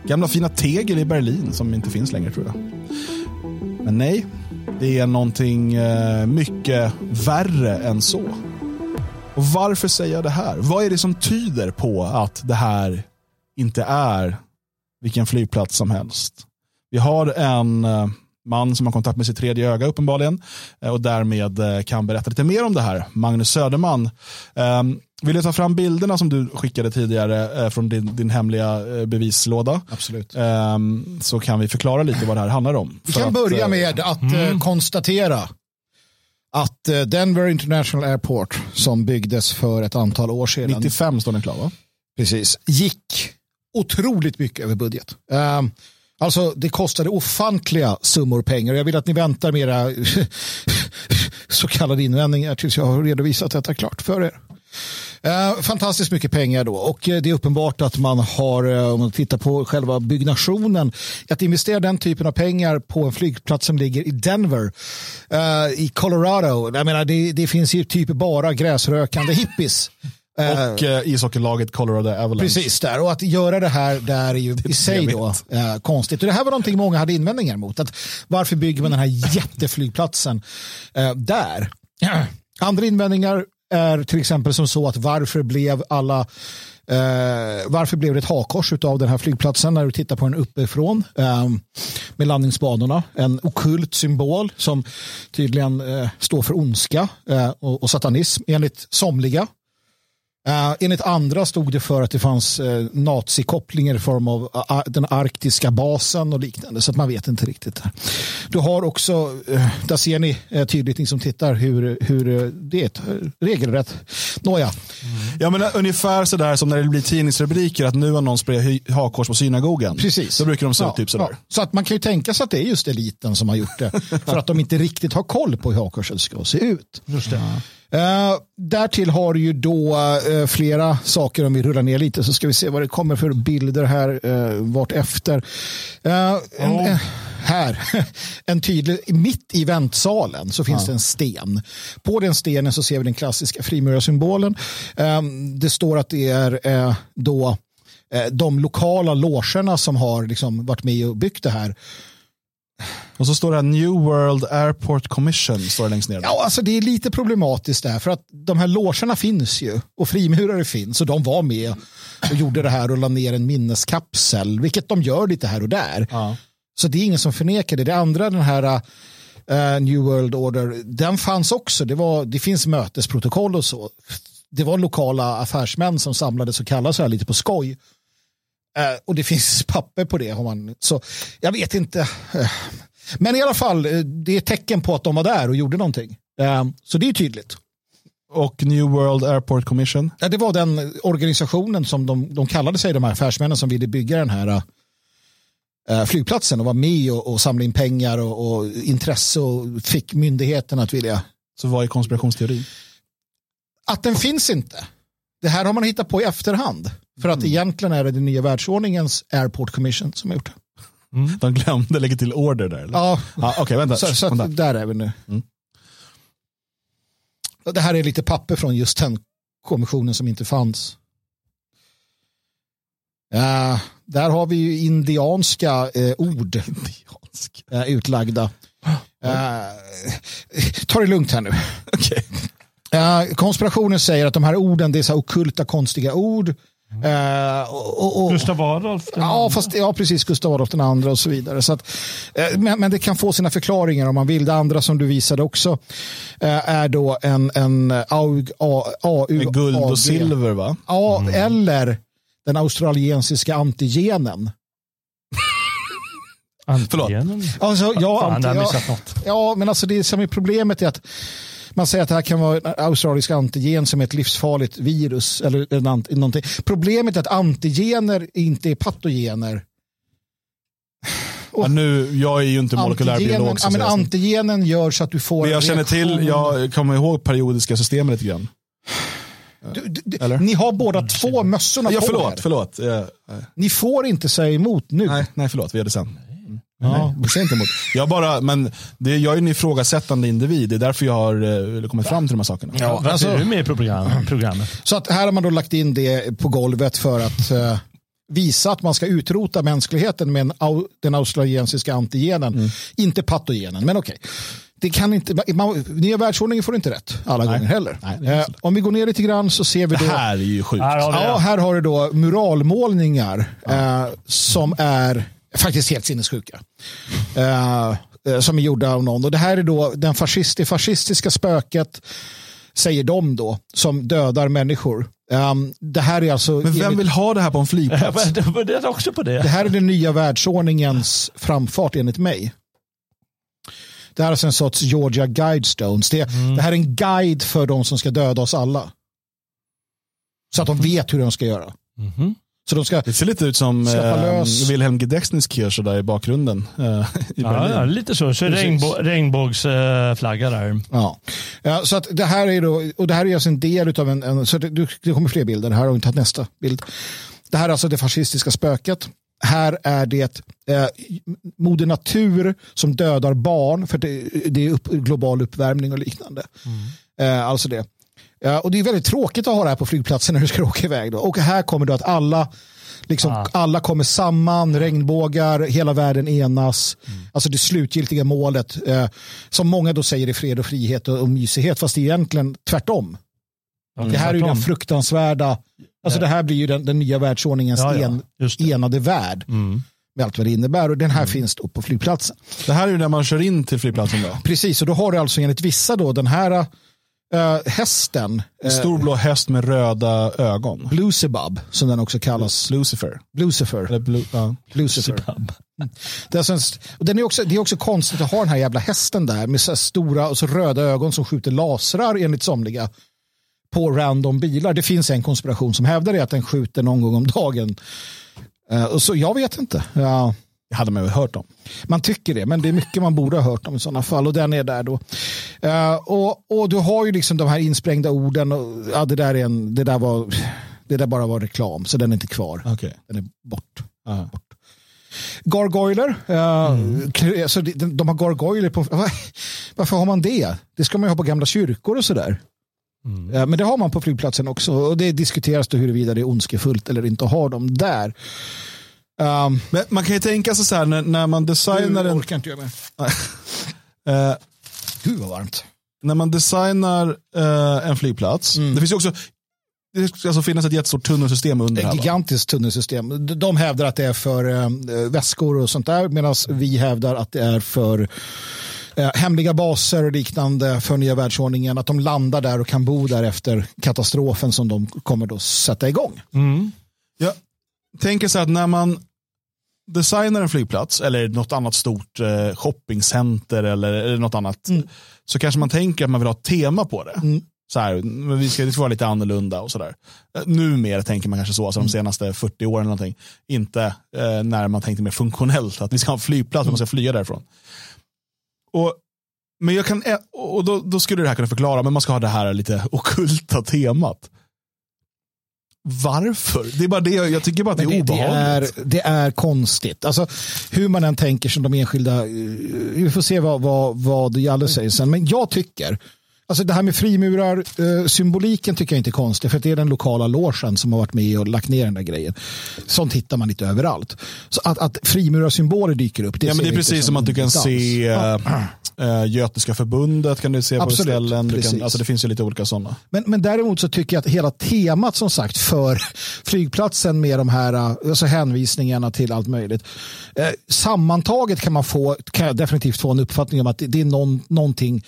A: gamla fina Tegel i Berlin som inte finns längre tror jag. Men nej, det är någonting uh, mycket värre än så. Och Varför säger jag det här? Vad är det som tyder på att det här inte är vilken flygplats som helst? Vi har en eh, man som har kontakt med sitt tredje öga uppenbarligen eh, och därmed eh, kan berätta lite mer om det här. Magnus Söderman. Ehm, vill du ta fram bilderna som du skickade tidigare från din, din hemliga bevislåda?
B: Absolut.
A: Ehm, så kan vi förklara lite vad det här handlar om.
B: Vi kan att, börja med att mm. konstatera att eh, Denver International Airport som byggdes för ett antal år sedan.
A: 95 står den klar va?
B: Precis. Gick otroligt mycket över budget. Um, alltså det kostade ofantliga summor pengar. Jag vill att ni väntar med era [laughs] så kallade invändningar tills jag har redovisat detta klart för er. Eh, fantastiskt mycket pengar då och eh, det är uppenbart att man har, eh, om man tittar på själva byggnationen, att investera den typen av pengar på en flygplats som ligger i Denver eh, i Colorado. Jag menar, det, det finns ju typ bara gräsrökande hippies.
A: Och eh, ishockeylaget Colorado Avalanche.
B: Precis där. Och att göra det här där är ju i sig då, eh, konstigt. Och det här var någonting många hade invändningar mot. Att varför bygger man den här jätteflygplatsen eh, där? [clears throat] Andra invändningar är till exempel som så att varför blev alla Eh, varför blev det ett hakors av den här flygplatsen när du tittar på den uppifrån eh, med landningsbanorna? En okult symbol som tydligen eh, står för ondska eh, och, och satanism enligt somliga. Uh, enligt andra stod det för att det fanns uh, nazikopplingar i form av uh, den arktiska basen och liknande. Så att man vet inte riktigt. Du har också, uh, där ser ni uh, tydligt ni som tittar hur, hur det är ett regelrätt. Nåja.
A: Mm. Ja, men ungefär sådär som när det blir tidningsrubriker att nu har någon sprayat hakkors på synagogan.
B: Precis.
A: Då brukar de se ut typ sådär.
B: Ja. Så att man kan ju tänka sig att det är just eliten som har gjort det. [laughs] för att de inte riktigt har koll på hur hakkorset ska se ut.
C: Just det.
B: Uh, därtill har ju då uh, flera saker om vi rullar ner lite så ska vi se vad det kommer för bilder här uh, vart efter. Uh, en,
C: Oh.
B: här, [laughs] en tydlig, mitt i väntsalen så finns det en sten. På den stenen så ser vi den klassiska frimurarsymbolen. Um, det står att det är då de lokala logerna som har liksom varit med och byggt det här.
A: Och så står det här New World Airport Commission står det längst ner.
B: Ja, alltså det är lite problematiskt där för att de här logerna finns ju och frimurare finns och de var med och gjorde det här och la ner en minneskapsel, vilket de gör lite här och där.
A: Ja.
B: Så det är ingen som förnekar det. Det andra, den här uh, New World Order, den fanns också. Det, var, det finns mötesprotokoll och så. Det var lokala affärsmän som samlades och kallade så här lite på skoj. Eh, och det finns papper på det. Har man, så jag vet inte. Eh, Men i alla fall, eh, det är tecken på att de var där och gjorde någonting. Eh, Så det är tydligt.
A: Och New World Airport Commission.
B: Ja, Det var den organisationen som de, de kallade sig, de här affärsmännen som ville bygga den här eh, flygplatsen och var med och, och samla in pengar och, och intresse och fick myndigheten att vilja.
A: Så vad är konspirationsteorin?
B: Att den finns inte. Det här har man hittat på i efterhand. För att egentligen är det den nya världsordningens Airport Commission som har gjort det.
A: De glömde lägga till order där. Eller?
B: Ja,
A: Ja, Okej, vänta.
B: så, så
A: vänta.
B: där är vi nu.
A: Mm.
B: Det här är lite papper från just den kommissionen som inte fanns. Ja, där har vi ju indianska eh, ord eh, utlagda. Eh, ta det lugnt här nu. Eh, konspirationen säger att de här orden, det är så här okulta konstiga ord. Eh, och, och, och,
C: Gustav Adolf.
B: Ja, fast, ja, precis. Gustav Adolf den andra och så vidare. Så att, eh, men, men det kan få sina förklaringar om man vill. Det andra som du visade också eh, är då en, en AUG, AU,
A: Med guld
B: AG.
A: och silver va?
B: Ja, eller den australiensiska antigenen.
C: Antigenen.
B: Alltså, ja,
C: Fan,
B: anti, ja, ja, men alltså det som är problemet är att man säger att det här kan vara en australisk antigen som är ett livsfarligt virus. Eller en någonting. Problemet är att antigener inte är patogener.
A: Ja, nu, jag är ju inte molekylärbiolog.
B: Ja, men antigenen gör så att du får
A: Men jag känner till, jag kommer ihåg periodiska systemet lite grann.
B: Du, du, ni har båda två mössorna
A: Ja,
B: på er.
A: förlåt, förlåt.
B: Ni får inte säga emot nu.
A: nej, nej, förlåt, vi gör det sen.
B: Ja.
A: Nej, säg inte emot. Jag, bara, men det, jag är en ifrågasättande individ, det är därför jag har eh, kommit fram till de här sakerna.
B: Ja, alltså-
C: är du med i program, programmet?
B: Så att här har man då lagt in det på golvet för att eh, visa att man ska utrota mänskligheten med en, au, den australiensiska antigenen.
A: Mm.
B: Inte patogenen, men okej. Det kan inte, man, nya världsordningen får inte rätt alla gånger heller.
A: Nej, det
B: eh,
A: så.
B: om vi går ner lite grann så ser vi
A: Det
B: då.
A: här är ju sjukt.
C: Här har vi
B: Ja,
C: det.
B: här har du då muralmålningar eh, som är faktiskt helt sinnessjuka. Eh, eh, som är gjorda av någon. Och det här är då den fascist, det fascistiska spöket, säger de då, som dödar människor. Um, det här är alltså
A: Men vem vill ha det här på en flygplats? [laughs]
C: Jag funderade också på
B: det
C: det.
B: här är den nya världsordningens framfart enligt mig. Det här är alltså en sorts Georgia Guidestones. Det, det här är en guide för de som ska döda oss alla. Så att de vet hur de ska göra.
C: Mhm.
B: Så de ska,
A: Det ser lite ut som eh. Wilhelm Gedexners Kirche där i bakgrunden. Eh, i
C: Ja,
A: Berlin.
C: ja, lite så. Så regnbå, regnbågsflagga där.
B: Ja. ja, så att det här är då, och det här är alltså en del av en, en så det, det kommer fler bilder, här har vi inte tagit nästa bild. Det här är alltså det fascistiska spöket. Här är det eh, moder natur som dödar barn för det, det är upp, global uppvärmning och liknande. Eh, alltså det. Ja, och det är väldigt tråkigt att ha det här på flygplatsen när du ska [laughs] åka iväg. Då. Och här kommer då att alla, liksom,
C: Ah.
B: alla kommer samman, regnbågar, hela världen enas. Alltså det slutgiltiga målet. Eh, som många då säger är fred och frihet och, och mysighet. Fast det är egentligen tvärtom. Det här är ju den fruktansvärda, alltså det här blir ju den, den nya världsordningens
C: Ja, ja,
B: en.
C: Mm.
B: enade värld. Med allt vad det innebär och den här finns då på flygplatsen.
A: Det här är ju när man kör in till flygplatsen då.
B: Precis, och då har du alltså enligt vissa då den här äh, hästen,
A: En stor blå häst med röda ögon.
B: Bluesebub, som den också kallas.
A: Lucifer.
B: Lucifer.
A: Eller.
B: Lucifer. Det är, den också, det är också konstigt att ha den här jävla hästen där med så stora och så röda ögon som skjuter lasrar enligt somliga på random bilar. Det finns en konspiration som hävdar det att den skjuter någon gång om dagen. Eh, och så Jag vet inte. Ja,
A: Det hade man väl hört om.
B: man tycker det, men det är mycket man borde ha hört om i sådana fall och den är där då. Eh, och, och du har ju liksom de här insprängda orden och ja, det där är en, det där var, det där bara var reklam så den är inte kvar.
A: Okej.
B: Den är bort.
A: Ja.
B: Gargoyler. Uh, alltså de, de har gargoyler på... Va? Varför har man det? Det ska man ju ha på gamla kyrkor och sådär. Eh, men det har man på flygplatsen också. Och det diskuteras då huruvida det är ondskefullt eller inte att ha dem där. Um,
A: Men man kan ju tänka sig så här när, när man designar en...
B: orkar inte jag [laughs] med.
A: Eh,
B: Gud vad varmt.
A: när man designar eh, en flygplats. Det finns ju också det ska alltså finnas ett jättestort tunnelsystem under.
B: Ett gigantiskt tunnelsystem. De- hävdar att det är för eh, väskor och sånt där medan vi hävdar att det är för eh, hemliga baser och liknande för nya världsordningen. Att de landar där och kan bo där efter katastrofen som de kommer då sätta igång.
A: Jag tänker så att när man designar en flygplats eller något annat stort eh, shoppingcenter eller, eller något annat så kanske man tänker att man vill ha ett tema på det. Så här, men vi ska, det ska vara lite annorlunda och sådär. Eh, Numera tänker man kanske så, alltså de senaste 40 åren eller någonting. Inte eh, när man tänkte mer funktionellt, att vi ska ha en flygplats och man ska flyga därifrån. Och, men jag kan, eh, och då, då skulle det här kunna förklara, men man ska ha det här lite [laughs] okulta temat. Varför? Det är bara det, jag tycker bara att det är
B: det, det,
A: obehagligt.
B: är, det är konstigt. Alltså, hur man än tänker som de enskilda, eh, vi får se vad, vad, vad Jalle säger sen. Men jag tycker, alltså det här med frimurar, eh, symboliken tycker jag inte är konstigt. För det är den lokala logen som har varit med och lagt ner den där grejen. Sånt hittar man lite överallt. Så att, att frimurarsymboler dyker upp. Det
A: Ja, men det är precis som att du kan
B: dans.
A: se
B: Ja.
A: äh, Götiska förbundet kan du se på
B: Absolut,
A: ställen. Du kan, alltså det finns ju lite olika sådana.
B: Men, men däremot så tycker jag att hela temat som sagt för [laughs] flygplatsen med de här alltså hänvisningarna till allt möjligt. Eh, sammantaget kan man få, kan jag definitivt få en uppfattning om att det, det är någon, någonting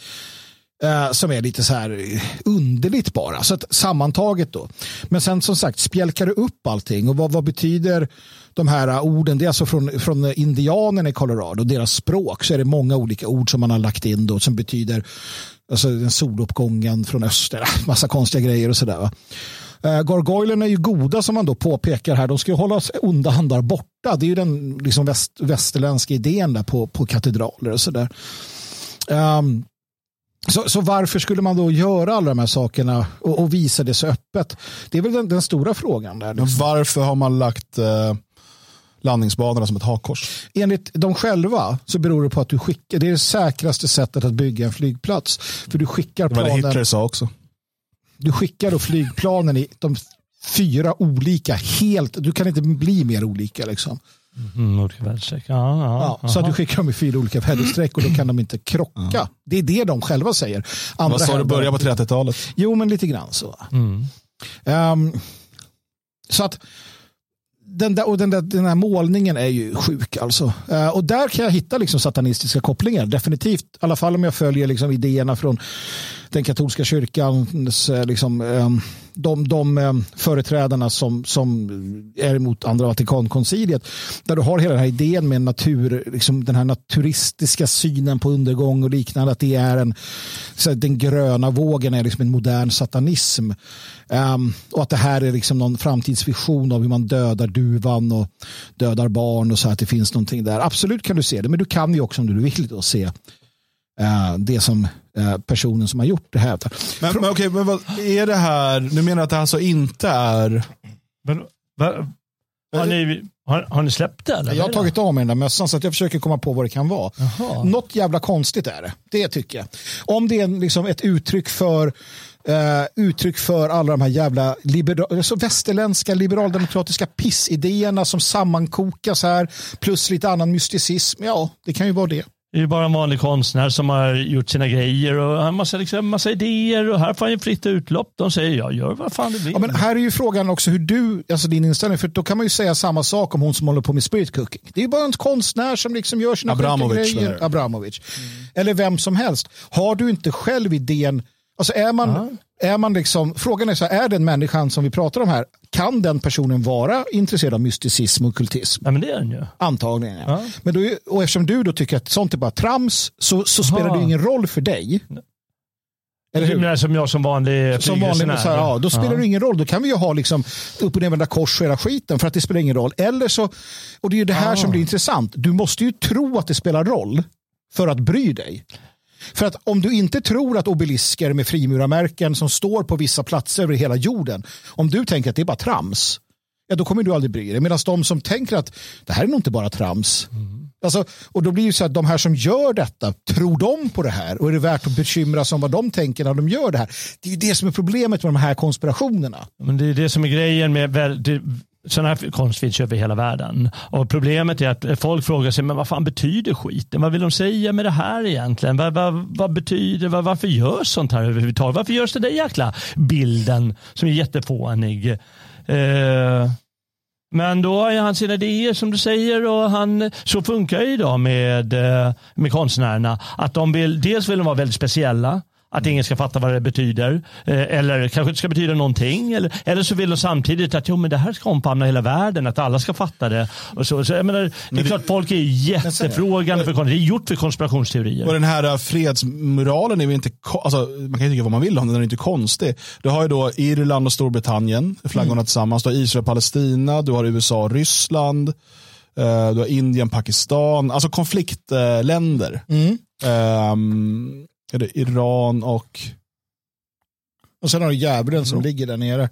B: eh, som är lite så här eh, underligt bara. Så att sammantaget då. Men sen som sagt spjälkar du upp allting och vad, vad betyder de här eh, orden? Det är alltså från, från indianerna i Colorado, deras språk så är det många olika ord som man har lagt in då som betyder alltså den soluppgången från öster, [laughs] massa konstiga grejer och sådär. va. Eh, Gargoylerna är ju goda som man då påpekar här. De ska ju hålla onda där borta. Det är ju den liksom väst, västerländska idén där på, på katedraler och sådär. Um, så, så varför skulle man då göra alla de här sakerna och, och visa det så öppet? Det är väl den, den stora frågan där.
A: Men varför har man lagt eh, landningsbanorna som ett hakkors?
B: Enligt dem själva så beror det på att du skickar, det är det säkraste sättet att bygga en flygplats. För du skickar
A: Det var det
B: planen,
A: Hitler sa också.
B: du skickar då flygplanen i de fyra olika, helt, du kan inte bli mer olika liksom.
C: Mm, olika väderstreck. Ja, ja,
B: Ja, så att du skickar dem i fyra olika väderstreck och då kan de inte krocka. Det är det de själva säger. Andra
A: Vad sa du, börja på 30-talet?
B: Jo, men lite grann så.
C: Mm.
B: Ehm, så att den där, och den, där, den här målningen är ju sjuk alltså. Eh, och där kan jag hitta liksom satanistiska kopplingar. Definitivt, i alla fall om jag följer liksom idéerna från den katolska kyrkans eh, liksom, ehm, de, de ehm, företrädarna som, som är emot andra Vatikankonciliet. Där du har hela den här idén med natur, liksom den här naturistiska synen på undergång och liknande. Att det är en, så att den gröna vågen är liksom en modern satanism. Um, och att det här är liksom någon framtidsvision av hur man dödar duvan och dödar barn och så att det finns någonting där. Absolut kan du se det, men du kan ju också om du vill då se det som eh, personen som har gjort det hävdar.
A: Men, men okej, men vad är det här? Du menar att det alltså inte är...
C: Men, va, har, ni, har, har ni släppt det? Eller?
B: Jag har tagit av mig den där mössan så att jag försöker komma på vad det kan vara.
C: Jaha.
B: Något jävla konstigt är det. Det tycker jag. Om det är liksom ett uttryck för eh, uttryck för alla de här jävla libera- alltså västerländska liberaldemokratiska pissidéerna som sammankokas här plus lite annan mysticism. Ja, det kan ju vara det.
C: Det är ju bara en vanlig konstnär som har gjort sina grejer och har en massa, liksom, massa idéer och här får han ju fritt utlopp. De säger jag gör vad fan du vill.
B: Ja, men här är ju frågan också hur du, alltså din inställning, för då kan man ju säga samma sak om hon som håller på med spirit cooking. Det är ju bara en konstnär som liksom gör sina
A: Abramovic,
B: grejer. Abramovic. Eller vem som helst. Har du inte själv idén, alltså är man, är man liksom, frågan är så här, är den människan som vi pratar om här, kan den personen vara intresserad av mysticism och kultism?
C: Ja, men det är den ju.
B: Antagligen. Ja. Men då, och eftersom du då tycker att sånt är bara trams så, så spelar det ingen roll för dig. Eller hur?
C: Menar som jag som vanlig
B: Som vanlig, så här, ja, då spelar det ingen roll. Då kan vi ju ha liksom upp och nervända kors och hela skiten för att det spelar ingen roll. Eller så, och det är ju det här
C: Ah.
B: som blir intressant. Du måste ju tro att det spelar roll för att bry dig. För att om du inte tror att obelisker med frimurarmärken som står på vissa platser över hela jorden, om du tänker att det är bara trams, ja då kommer du aldrig bry dig. Medan de som tänker att det här är nog inte bara trams. Alltså, och då blir det så att de här som gör detta, tror de på det här? Och är det värt att bekymra sig om vad de tänker när de gör det här? Det är ju det som är problemet med de här konspirationerna.
C: Men det är det som är grejen med sådana här konst finns över hela världen. Och problemet är att folk frågar sig, men vad fan betyder skiten? Vad vill de säga med det här egentligen? Vad, vad, vad betyder, vad, varför görs sånt här överhuvudtaget? Varför görs det där jäkla bilden som är jättefånig? Eh, men då har han sina idéer som du säger och han, så funkar det idag med, eh, med konstnärerna. Att de vill, dels vill de vara väldigt speciella, att ingen ska fatta vad det betyder. Eh, Eller kanske inte ska betyda någonting. Eller, eller så vill de samtidigt att jo, men det här ska omfamna hela världen, att alla ska fatta det. Och så, så, jag menar, det är klart folk är jättefrågande för. Det är gjort för konspirationsteorier.
A: Och den här äh, fredsmoralen är ju inte, alltså, man kan ju tycka vad man vill om den, den är inte konstig. Du har ju då Irland och Storbritannien, flaggorna tillsammans. Du har Israel och Palestina, du har USA och Ryssland, eh, du har Indien, Pakistan, alltså konfliktländer. Ehm, är det Iran och...
B: Och sen har du djävulen som ligger där nere.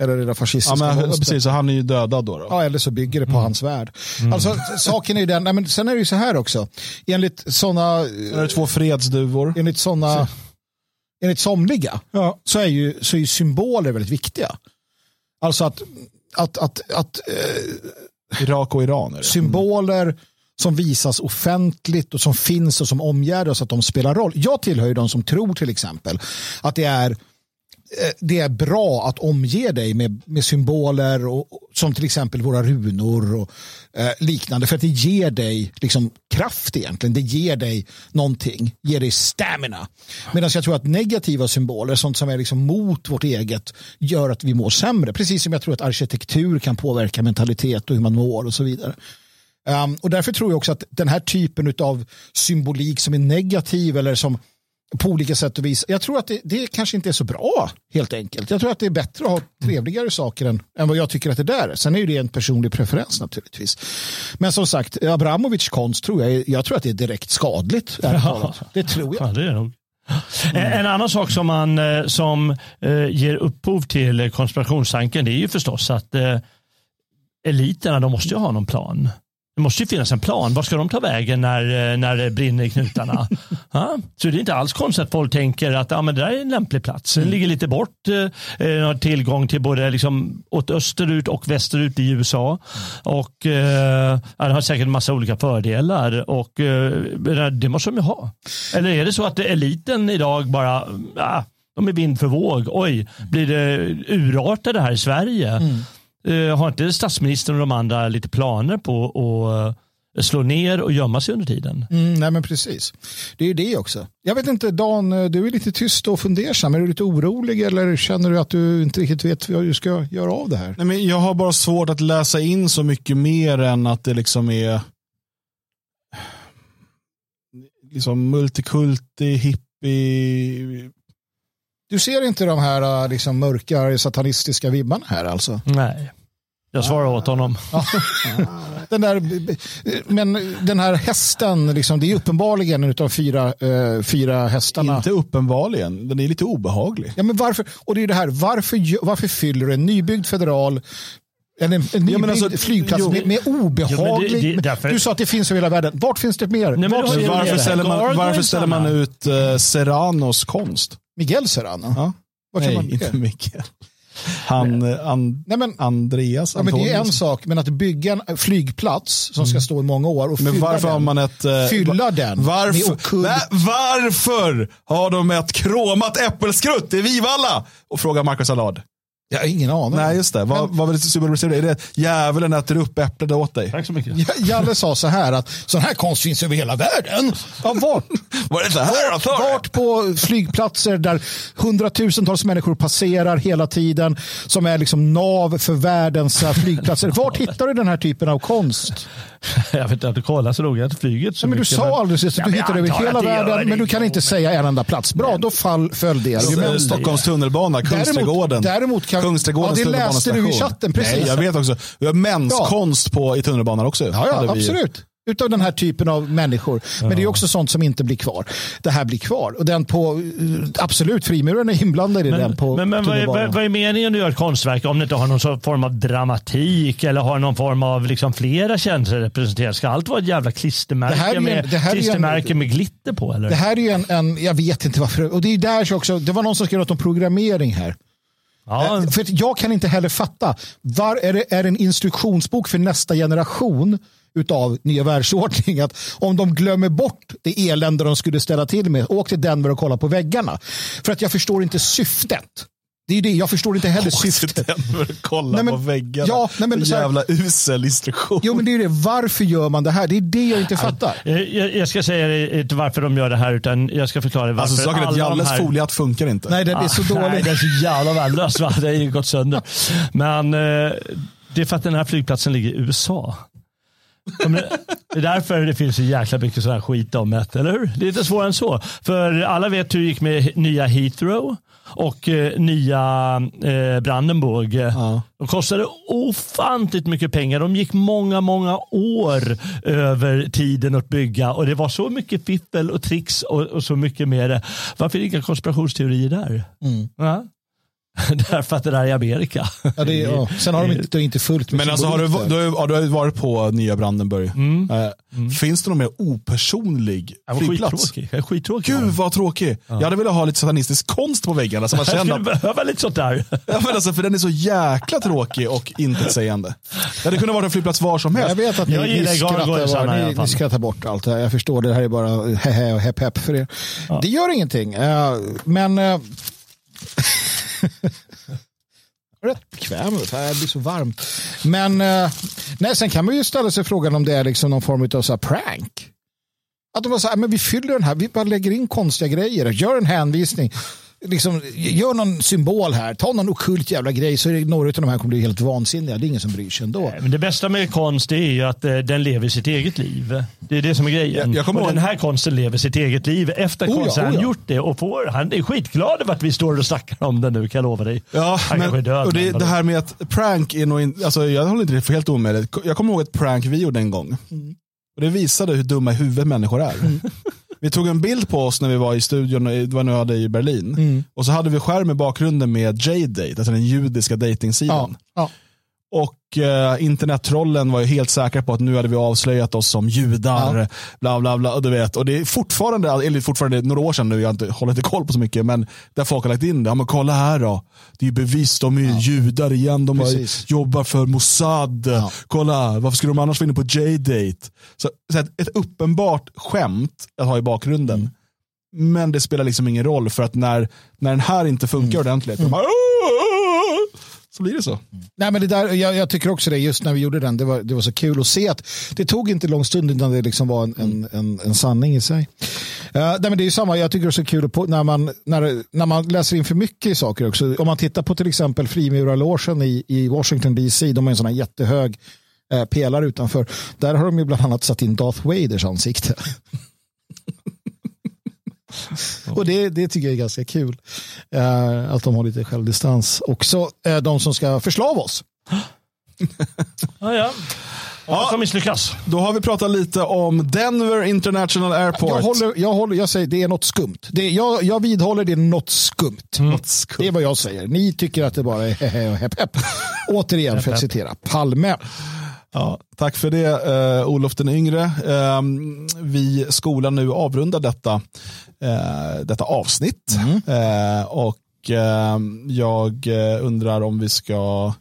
B: Eller det där
A: Ja,
B: fascistiska
A: men,
B: monstret.
A: precis, så han är ju dödad då. då.
B: Ja, eller så bygger det på hans värld. Alltså, saken är ju den, nej, men sen är det ju så här också. Enligt sådana,
A: är det två fredsduvor.
B: enligt sådana, enligt somliga, så är ju, så är ju symboler väldigt viktiga. Alltså att, att, att, att eh,
A: Irak och Iran. Det.
B: symboler som visas offentligt och som finns och som omgärdar oss att de spelar roll. Jag tillhör ju de som tror till exempel att det är eh, det är bra att omge dig med, med symboler och- som till exempel våra runor och eh, liknande för att det ger dig liksom kraft egentligen. Det ger dig någonting, ger dig stamina. Medan jag tror att negativa symboler, sånt som är liksom mot vårt eget, gör att vi mår sämre. Precis som jag tror att arkitektur kan påverka mentalitet och hur man mår och så vidare. Um, och därför tror jag också att den här typen av symbolik som är negativ eller som på olika sätt och vis, jag tror att det, det kanske inte är så bra helt enkelt. Jag tror att det är bättre att ha trevligare saker än, än vad jag tycker att det där är. Sen är ju det en personlig preferens naturligtvis. Men som sagt, Abramovics konst tror jag, jag tror att det är direkt skadligt. talat. Det tror jag.
C: Ja, det är nog. En- En annan sak som, man, eh, som eh, ger upphov till konspirationstanken det är ju förstås att eh, eliterna de måste ju ha någon plan. Det måste ju finnas en plan. Var ska de ta vägen när, eh, när det brinner i knutarna? [laughs] ja? Så det är inte alls konstigt att folk tänker att ja, men det där är en lämplig plats. Den ligger lite bort. Eh, eh, har tillgång till både liksom, åt österut och västerut i USA. Och eh, Den har säkert en massa olika fördelar. Och eh, Det måste de ju ha. Eller är det så att eliten idag bara ja, de är vind för våg. Oj, blir det urartar det här i Sverige? Eh, har inte statsministern och de andra lite planer på att eh, slå ner och gömma sig under tiden?
B: Mm, nej men precis. Det är ju det också. Jag vet inte, Dan, du är lite tyst och fundersam. Är du lite orolig eller känner du att du inte riktigt vet vad du ska göra av det här?
A: Nej, men jag har bara svårt att läsa in så mycket mer än att det liksom är liksom multikulti, hippie.
B: Du ser inte de här äh, liksom, mörka satanistiska vibbarna här alltså?
C: Nej. Jag svarar åt honom. [laughs]
B: Den där, men den här hästen, liksom, det är uppenbarligen en av fyra, eh, fyra hästarna.
A: Inte uppenbarligen, den är lite obehaglig.
B: Ja, men varför, och det är det här, varför, varför fyller du en nybyggd federal eller en, en nybyggd
A: men alltså,
B: flygplats
A: jo.
B: med, med obehaglig...
C: Jo, men det- det- därför-
B: Du sa att det finns över hela världen. Vart finns det mer?
C: men ju-
B: du
A: Varför
B: det?
A: ställer, man, varför ställer man ut uh, Serranos konst?
B: Miguel Serrano?
A: Ja.
B: Var kan
A: Nej,
B: man
A: inte? Mikael. Han, eh, an,
B: Nej, men,
A: Andreas
B: ja, men det är en sak, men att bygga en flygplats som ska stå i många år och
A: Men
B: fylla
A: varför
B: den,
A: har man ett... eh,
B: fylla den
A: varför, Va- varför har de ett kromat äppelskrutt i Vivalla? Och frågar Marcus Allard.
B: Jag har ingen aning.
A: Nej, just det. Vad, vad var det symboliserar? Är det djävulen äter upp äpplet åt dig?
C: Tack så mycket.
B: Ja, Jalle sa så här att sån här konst finns över hela världen. Ja, vart? [laughs]
A: Var det så här det?
B: Vart på flygplatser där hundratusentals människor passerar hela tiden som är liksom nav för världens eh, flygplatser. Vart hittar du den här typen av konst? [laughs]
C: Jag vet inte, kolla så noga att flyget så
B: men du
C: mycket,
B: sa alldeles att
C: Ja,
B: du
C: men
B: hittar över
C: jag
B: hela världen men du kan inte säga en enda plats. Bra, då fall, föll det argumentet.
A: Stockholms tunnelbana, Kungsträdgården.
B: däremot kan-
A: Kungsträdgårdens
B: Ja, det läste du i chatten, precis.
A: Nej, jag vet också. Vi har menskonst på, i tunnelbanan också.
B: Ja, ja absolut. Utav den här typen av människor. Men det är också sånt som inte blir kvar. Det här blir kvar. Och den på, eh, absolut, frimurarna är inblandade i den på
C: Men, men vad, är, vad, vad är meningen att göra ett konstverk om det inte har någon form av dramatik eller har någon form av liksom flera känslor representerade? Ska allt vara ett jävla klistermärke,
B: Det här är ju en-
C: med,
B: det här är ju en-
C: klistermärke med glitter på? Eller?
B: Det här är ju en, en, jag vet inte varför, och det är där så också, det var någon som skrev något om programmering här
C: ja,
B: eh, För jag kan inte heller fatta, var, är, det, är det en instruktionsbok för nästa generation utav nya världsordning att om de glömmer bort det elände de skulle ställa till med, åk till Denver och kolla på väggarna. För att jag förstår inte syftet. Det är det, jag förstår inte heller syftet.
A: Kolla
B: Nej, men-
A: på väggarna.
B: ja, nej, men
A: Så
B: så här-
A: jävla usel instruktion.
B: Jo men det är det, varför gör man det här? Det är det jag inte fattar.
C: Eh, jag, jag ska säga inte varför de gör det här utan jag ska förklara varför
A: Alltså saken är att Jalles
C: här...
A: foliehatt funkar inte.
B: Nej den är så
C: Ah, Nej,
B: dålig.
C: den är så jävla värdelös. Va? Det har ju gått sönder. Men eh, det är för att den här flygplatsen ligger i USA. Men Det är därför det finns så jäkla mycket sån här skit om det, eller hur? Det är inte svårare än så. För alla vet hur det gick med nya Heathrow och eh, nya eh, Brandenburg. De kostade ofantligt mycket pengar. De gick många, många år över tiden att bygga och det var så mycket fiffel och tricks och, och så mycket mer. Varför inga konspirationsteorier där? Ja. [laughs] Därför att det där är Amerika.
B: Ja, det är, ja. Sen har de inte, inte fullt med
A: Men alltså har du, du, har, ja, du har ju varit på nya Brandenburg. Eh, Finns det någon mer opersonlig
C: Jag var
A: flygplats?
C: skittråkig. Jag skittråkig.
A: Gud vad tråkig. Jag hade velat ha lite satanistisk konst på väggarna. Så man
C: jag skulle
A: att,
C: behöva lite sånt där. [laughs]
A: ja, men alltså, för den är så jäkla tråkig och intetsägande. Det hade kunnat vara en flygplats var som helst.
B: Jag vet att ni,
C: Jag
B: ni, skrattar,
C: alla
B: ni, ni skrattar bort allt det här. Jag förstår det, här är bara hehe och hepp hepp för er. Det gör ingenting. Eh, men eh, [laughs] rätt bekväm ut. Det blir så varmt. Men eh, nej, sen kan man ju ställa sig frågan om det är liksom någon form av så här prank. Att de bara så här, men vi fyller den här, vi bara lägger in konstiga grejer, gör en hänvisning. Liksom, gör någon symbol här, ta någon okult jävla grej så är det några av de här kommer bli helt vansinniga. Det är ingen som bryr sig ändå.
C: Men det bästa med konst är ju att eh, den lever sitt eget liv. Det är det som är grejen.
A: Jag- jag
C: och
A: ihåg-
C: den här konsten lever sitt eget liv. Efter
B: Oh ja,
C: har
B: oh
C: han
B: ja.
C: gjort det och får, han är skitglad över att vi står och snackar om det nu kan jag lova dig.
A: Ja,
C: han
A: men,
C: död.
A: och det, det här med att prank är nog in, alltså jag håller inte det för helt omöjligt. Jag kommer ihåg ett prank vi gjorde en gång. Och det visade hur dumma i huvudet människor är. Vi tog en bild på oss när vi var i studion, det var nu hade i Berlin. Och så hade vi skärm i bakgrunden med J-date, alltså den judiska
B: Ja,
A: datingsidan.
B: ja.
A: Och eh, internettrollen var ju helt säkra på att nu hade vi avslöjat oss som judar. Bla, bla, bla, och du vet. Och det är fortfarande, eller fortfarande några år sedan nu, jag inte, håller inte koll på så mycket, men där folk har lagt in det. Ja, men kolla här då. Det är ju bevis, de är ju judar igen. De
B: Precis.
A: jobbar för Mossad. Kolla, varför skulle de annars vara inne på J-date? Så, så ett, ett uppenbart skämt att ha i bakgrunden. Men det spelar liksom ingen roll för att när, när den här inte funkar ordentligt, de bara, så blir det så.
B: Nej, men det där, jag, jag tycker också det, just när vi gjorde den, det var, det var så kul att se att det tog inte lång stund innan det liksom var en, en, en, en sanning i sig. Uh, nej, men det är ju samma, jag tycker det är så kul på, när, man, när, när man läser in för mycket i saker också. Om man tittar på till exempel frimurarlogen i, i Washington DC, de har en sån här jättehög eh, pelare utanför. Där har de ju bland annat satt in Darth Vaders ansikte. [laughs] [laughs] Och det, det tycker jag är ganska kul. Eh, att de har lite självdistans. Också eh, de som ska förslava oss. [laughs]
C: Ja, ja. Ja. Som misslyckas.
A: Då har vi pratat lite om Denver International Airport.
B: Jag, håller, jag, håller, jag säger det är något skumt. Det, jag, jag vidhåller det är något skumt.
A: Något skumt.
B: Det är vad jag säger. Ni tycker att det bara är [laughs] hepp hepp. Återigen för att citera Palme.
A: Ja, tack för det eh, Olof den yngre. Eh, vi skolan nu avrundar detta, eh, detta avsnitt. Eh, och och eh, jag eh, undrar om vi ska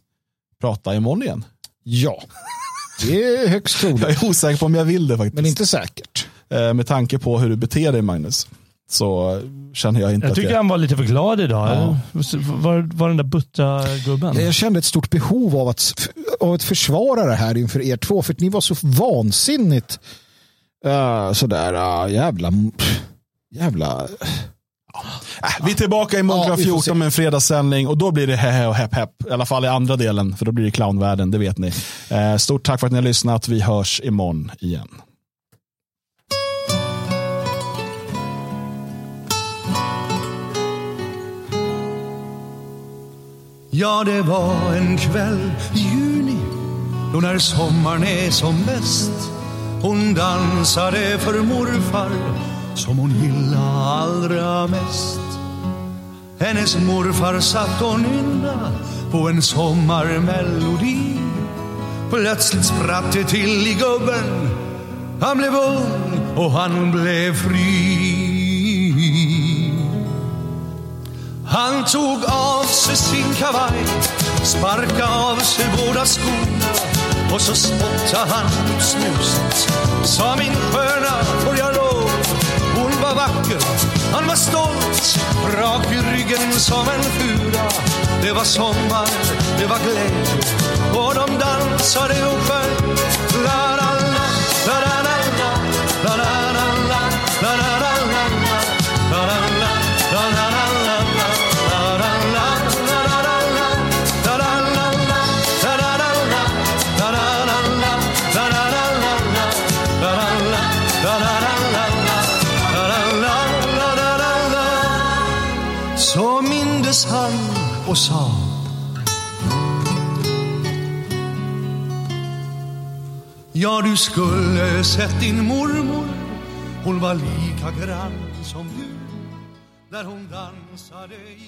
A: prata imorgon igen.
B: Ja, det är högst troligt.
A: Jag är osäker på om jag vill det faktiskt.
B: Men inte säkert.
A: Eh, med tanke på hur du beter dig Magnus. Så känner jag inte
C: Jag
A: att
C: tycker
A: jag...
C: han var lite för glad idag.
A: Ja.
C: Var, var den där butta gubben?
B: Jag kände ett stort behov av att, av att försvara det här inför er två. För att ni var så vansinnigt uh, sådär uh, jävla... Jävla...
A: Äh, vi är tillbaka
B: Ja, vi får se.
A: 14 med en fredagssändning och då blir det hehe och hepp hepp. I alla fall i andra delen, för då blir det clownvärlden, det vet ni. Eh, stort tack för att ni har lyssnat. Vi hörs imorgon igen.
F: Ja, det var en kväll i juni då när sommaren är som bäst. Hon dansade för morfar som hon gillade allra mest. Hennes morfar satt och nynna på en sommarmelodi. Plötsligt spratt det till i gubben. Han blev ung och han blev fri. Han tog av sig sin kavaj, sparka av sig båda skorna och så spotta' han ut snuset. Sa min sköna, får jag lov? Hon var vacker, han var stolt, rak i ryggen som en fura. Det var sommar, det var glädje och de dansade och sjöng. La, la, la, la, la, la, la, la. Och sa Ja, du skulle sett din mormor. Hon var lika grann som du När hon dansade i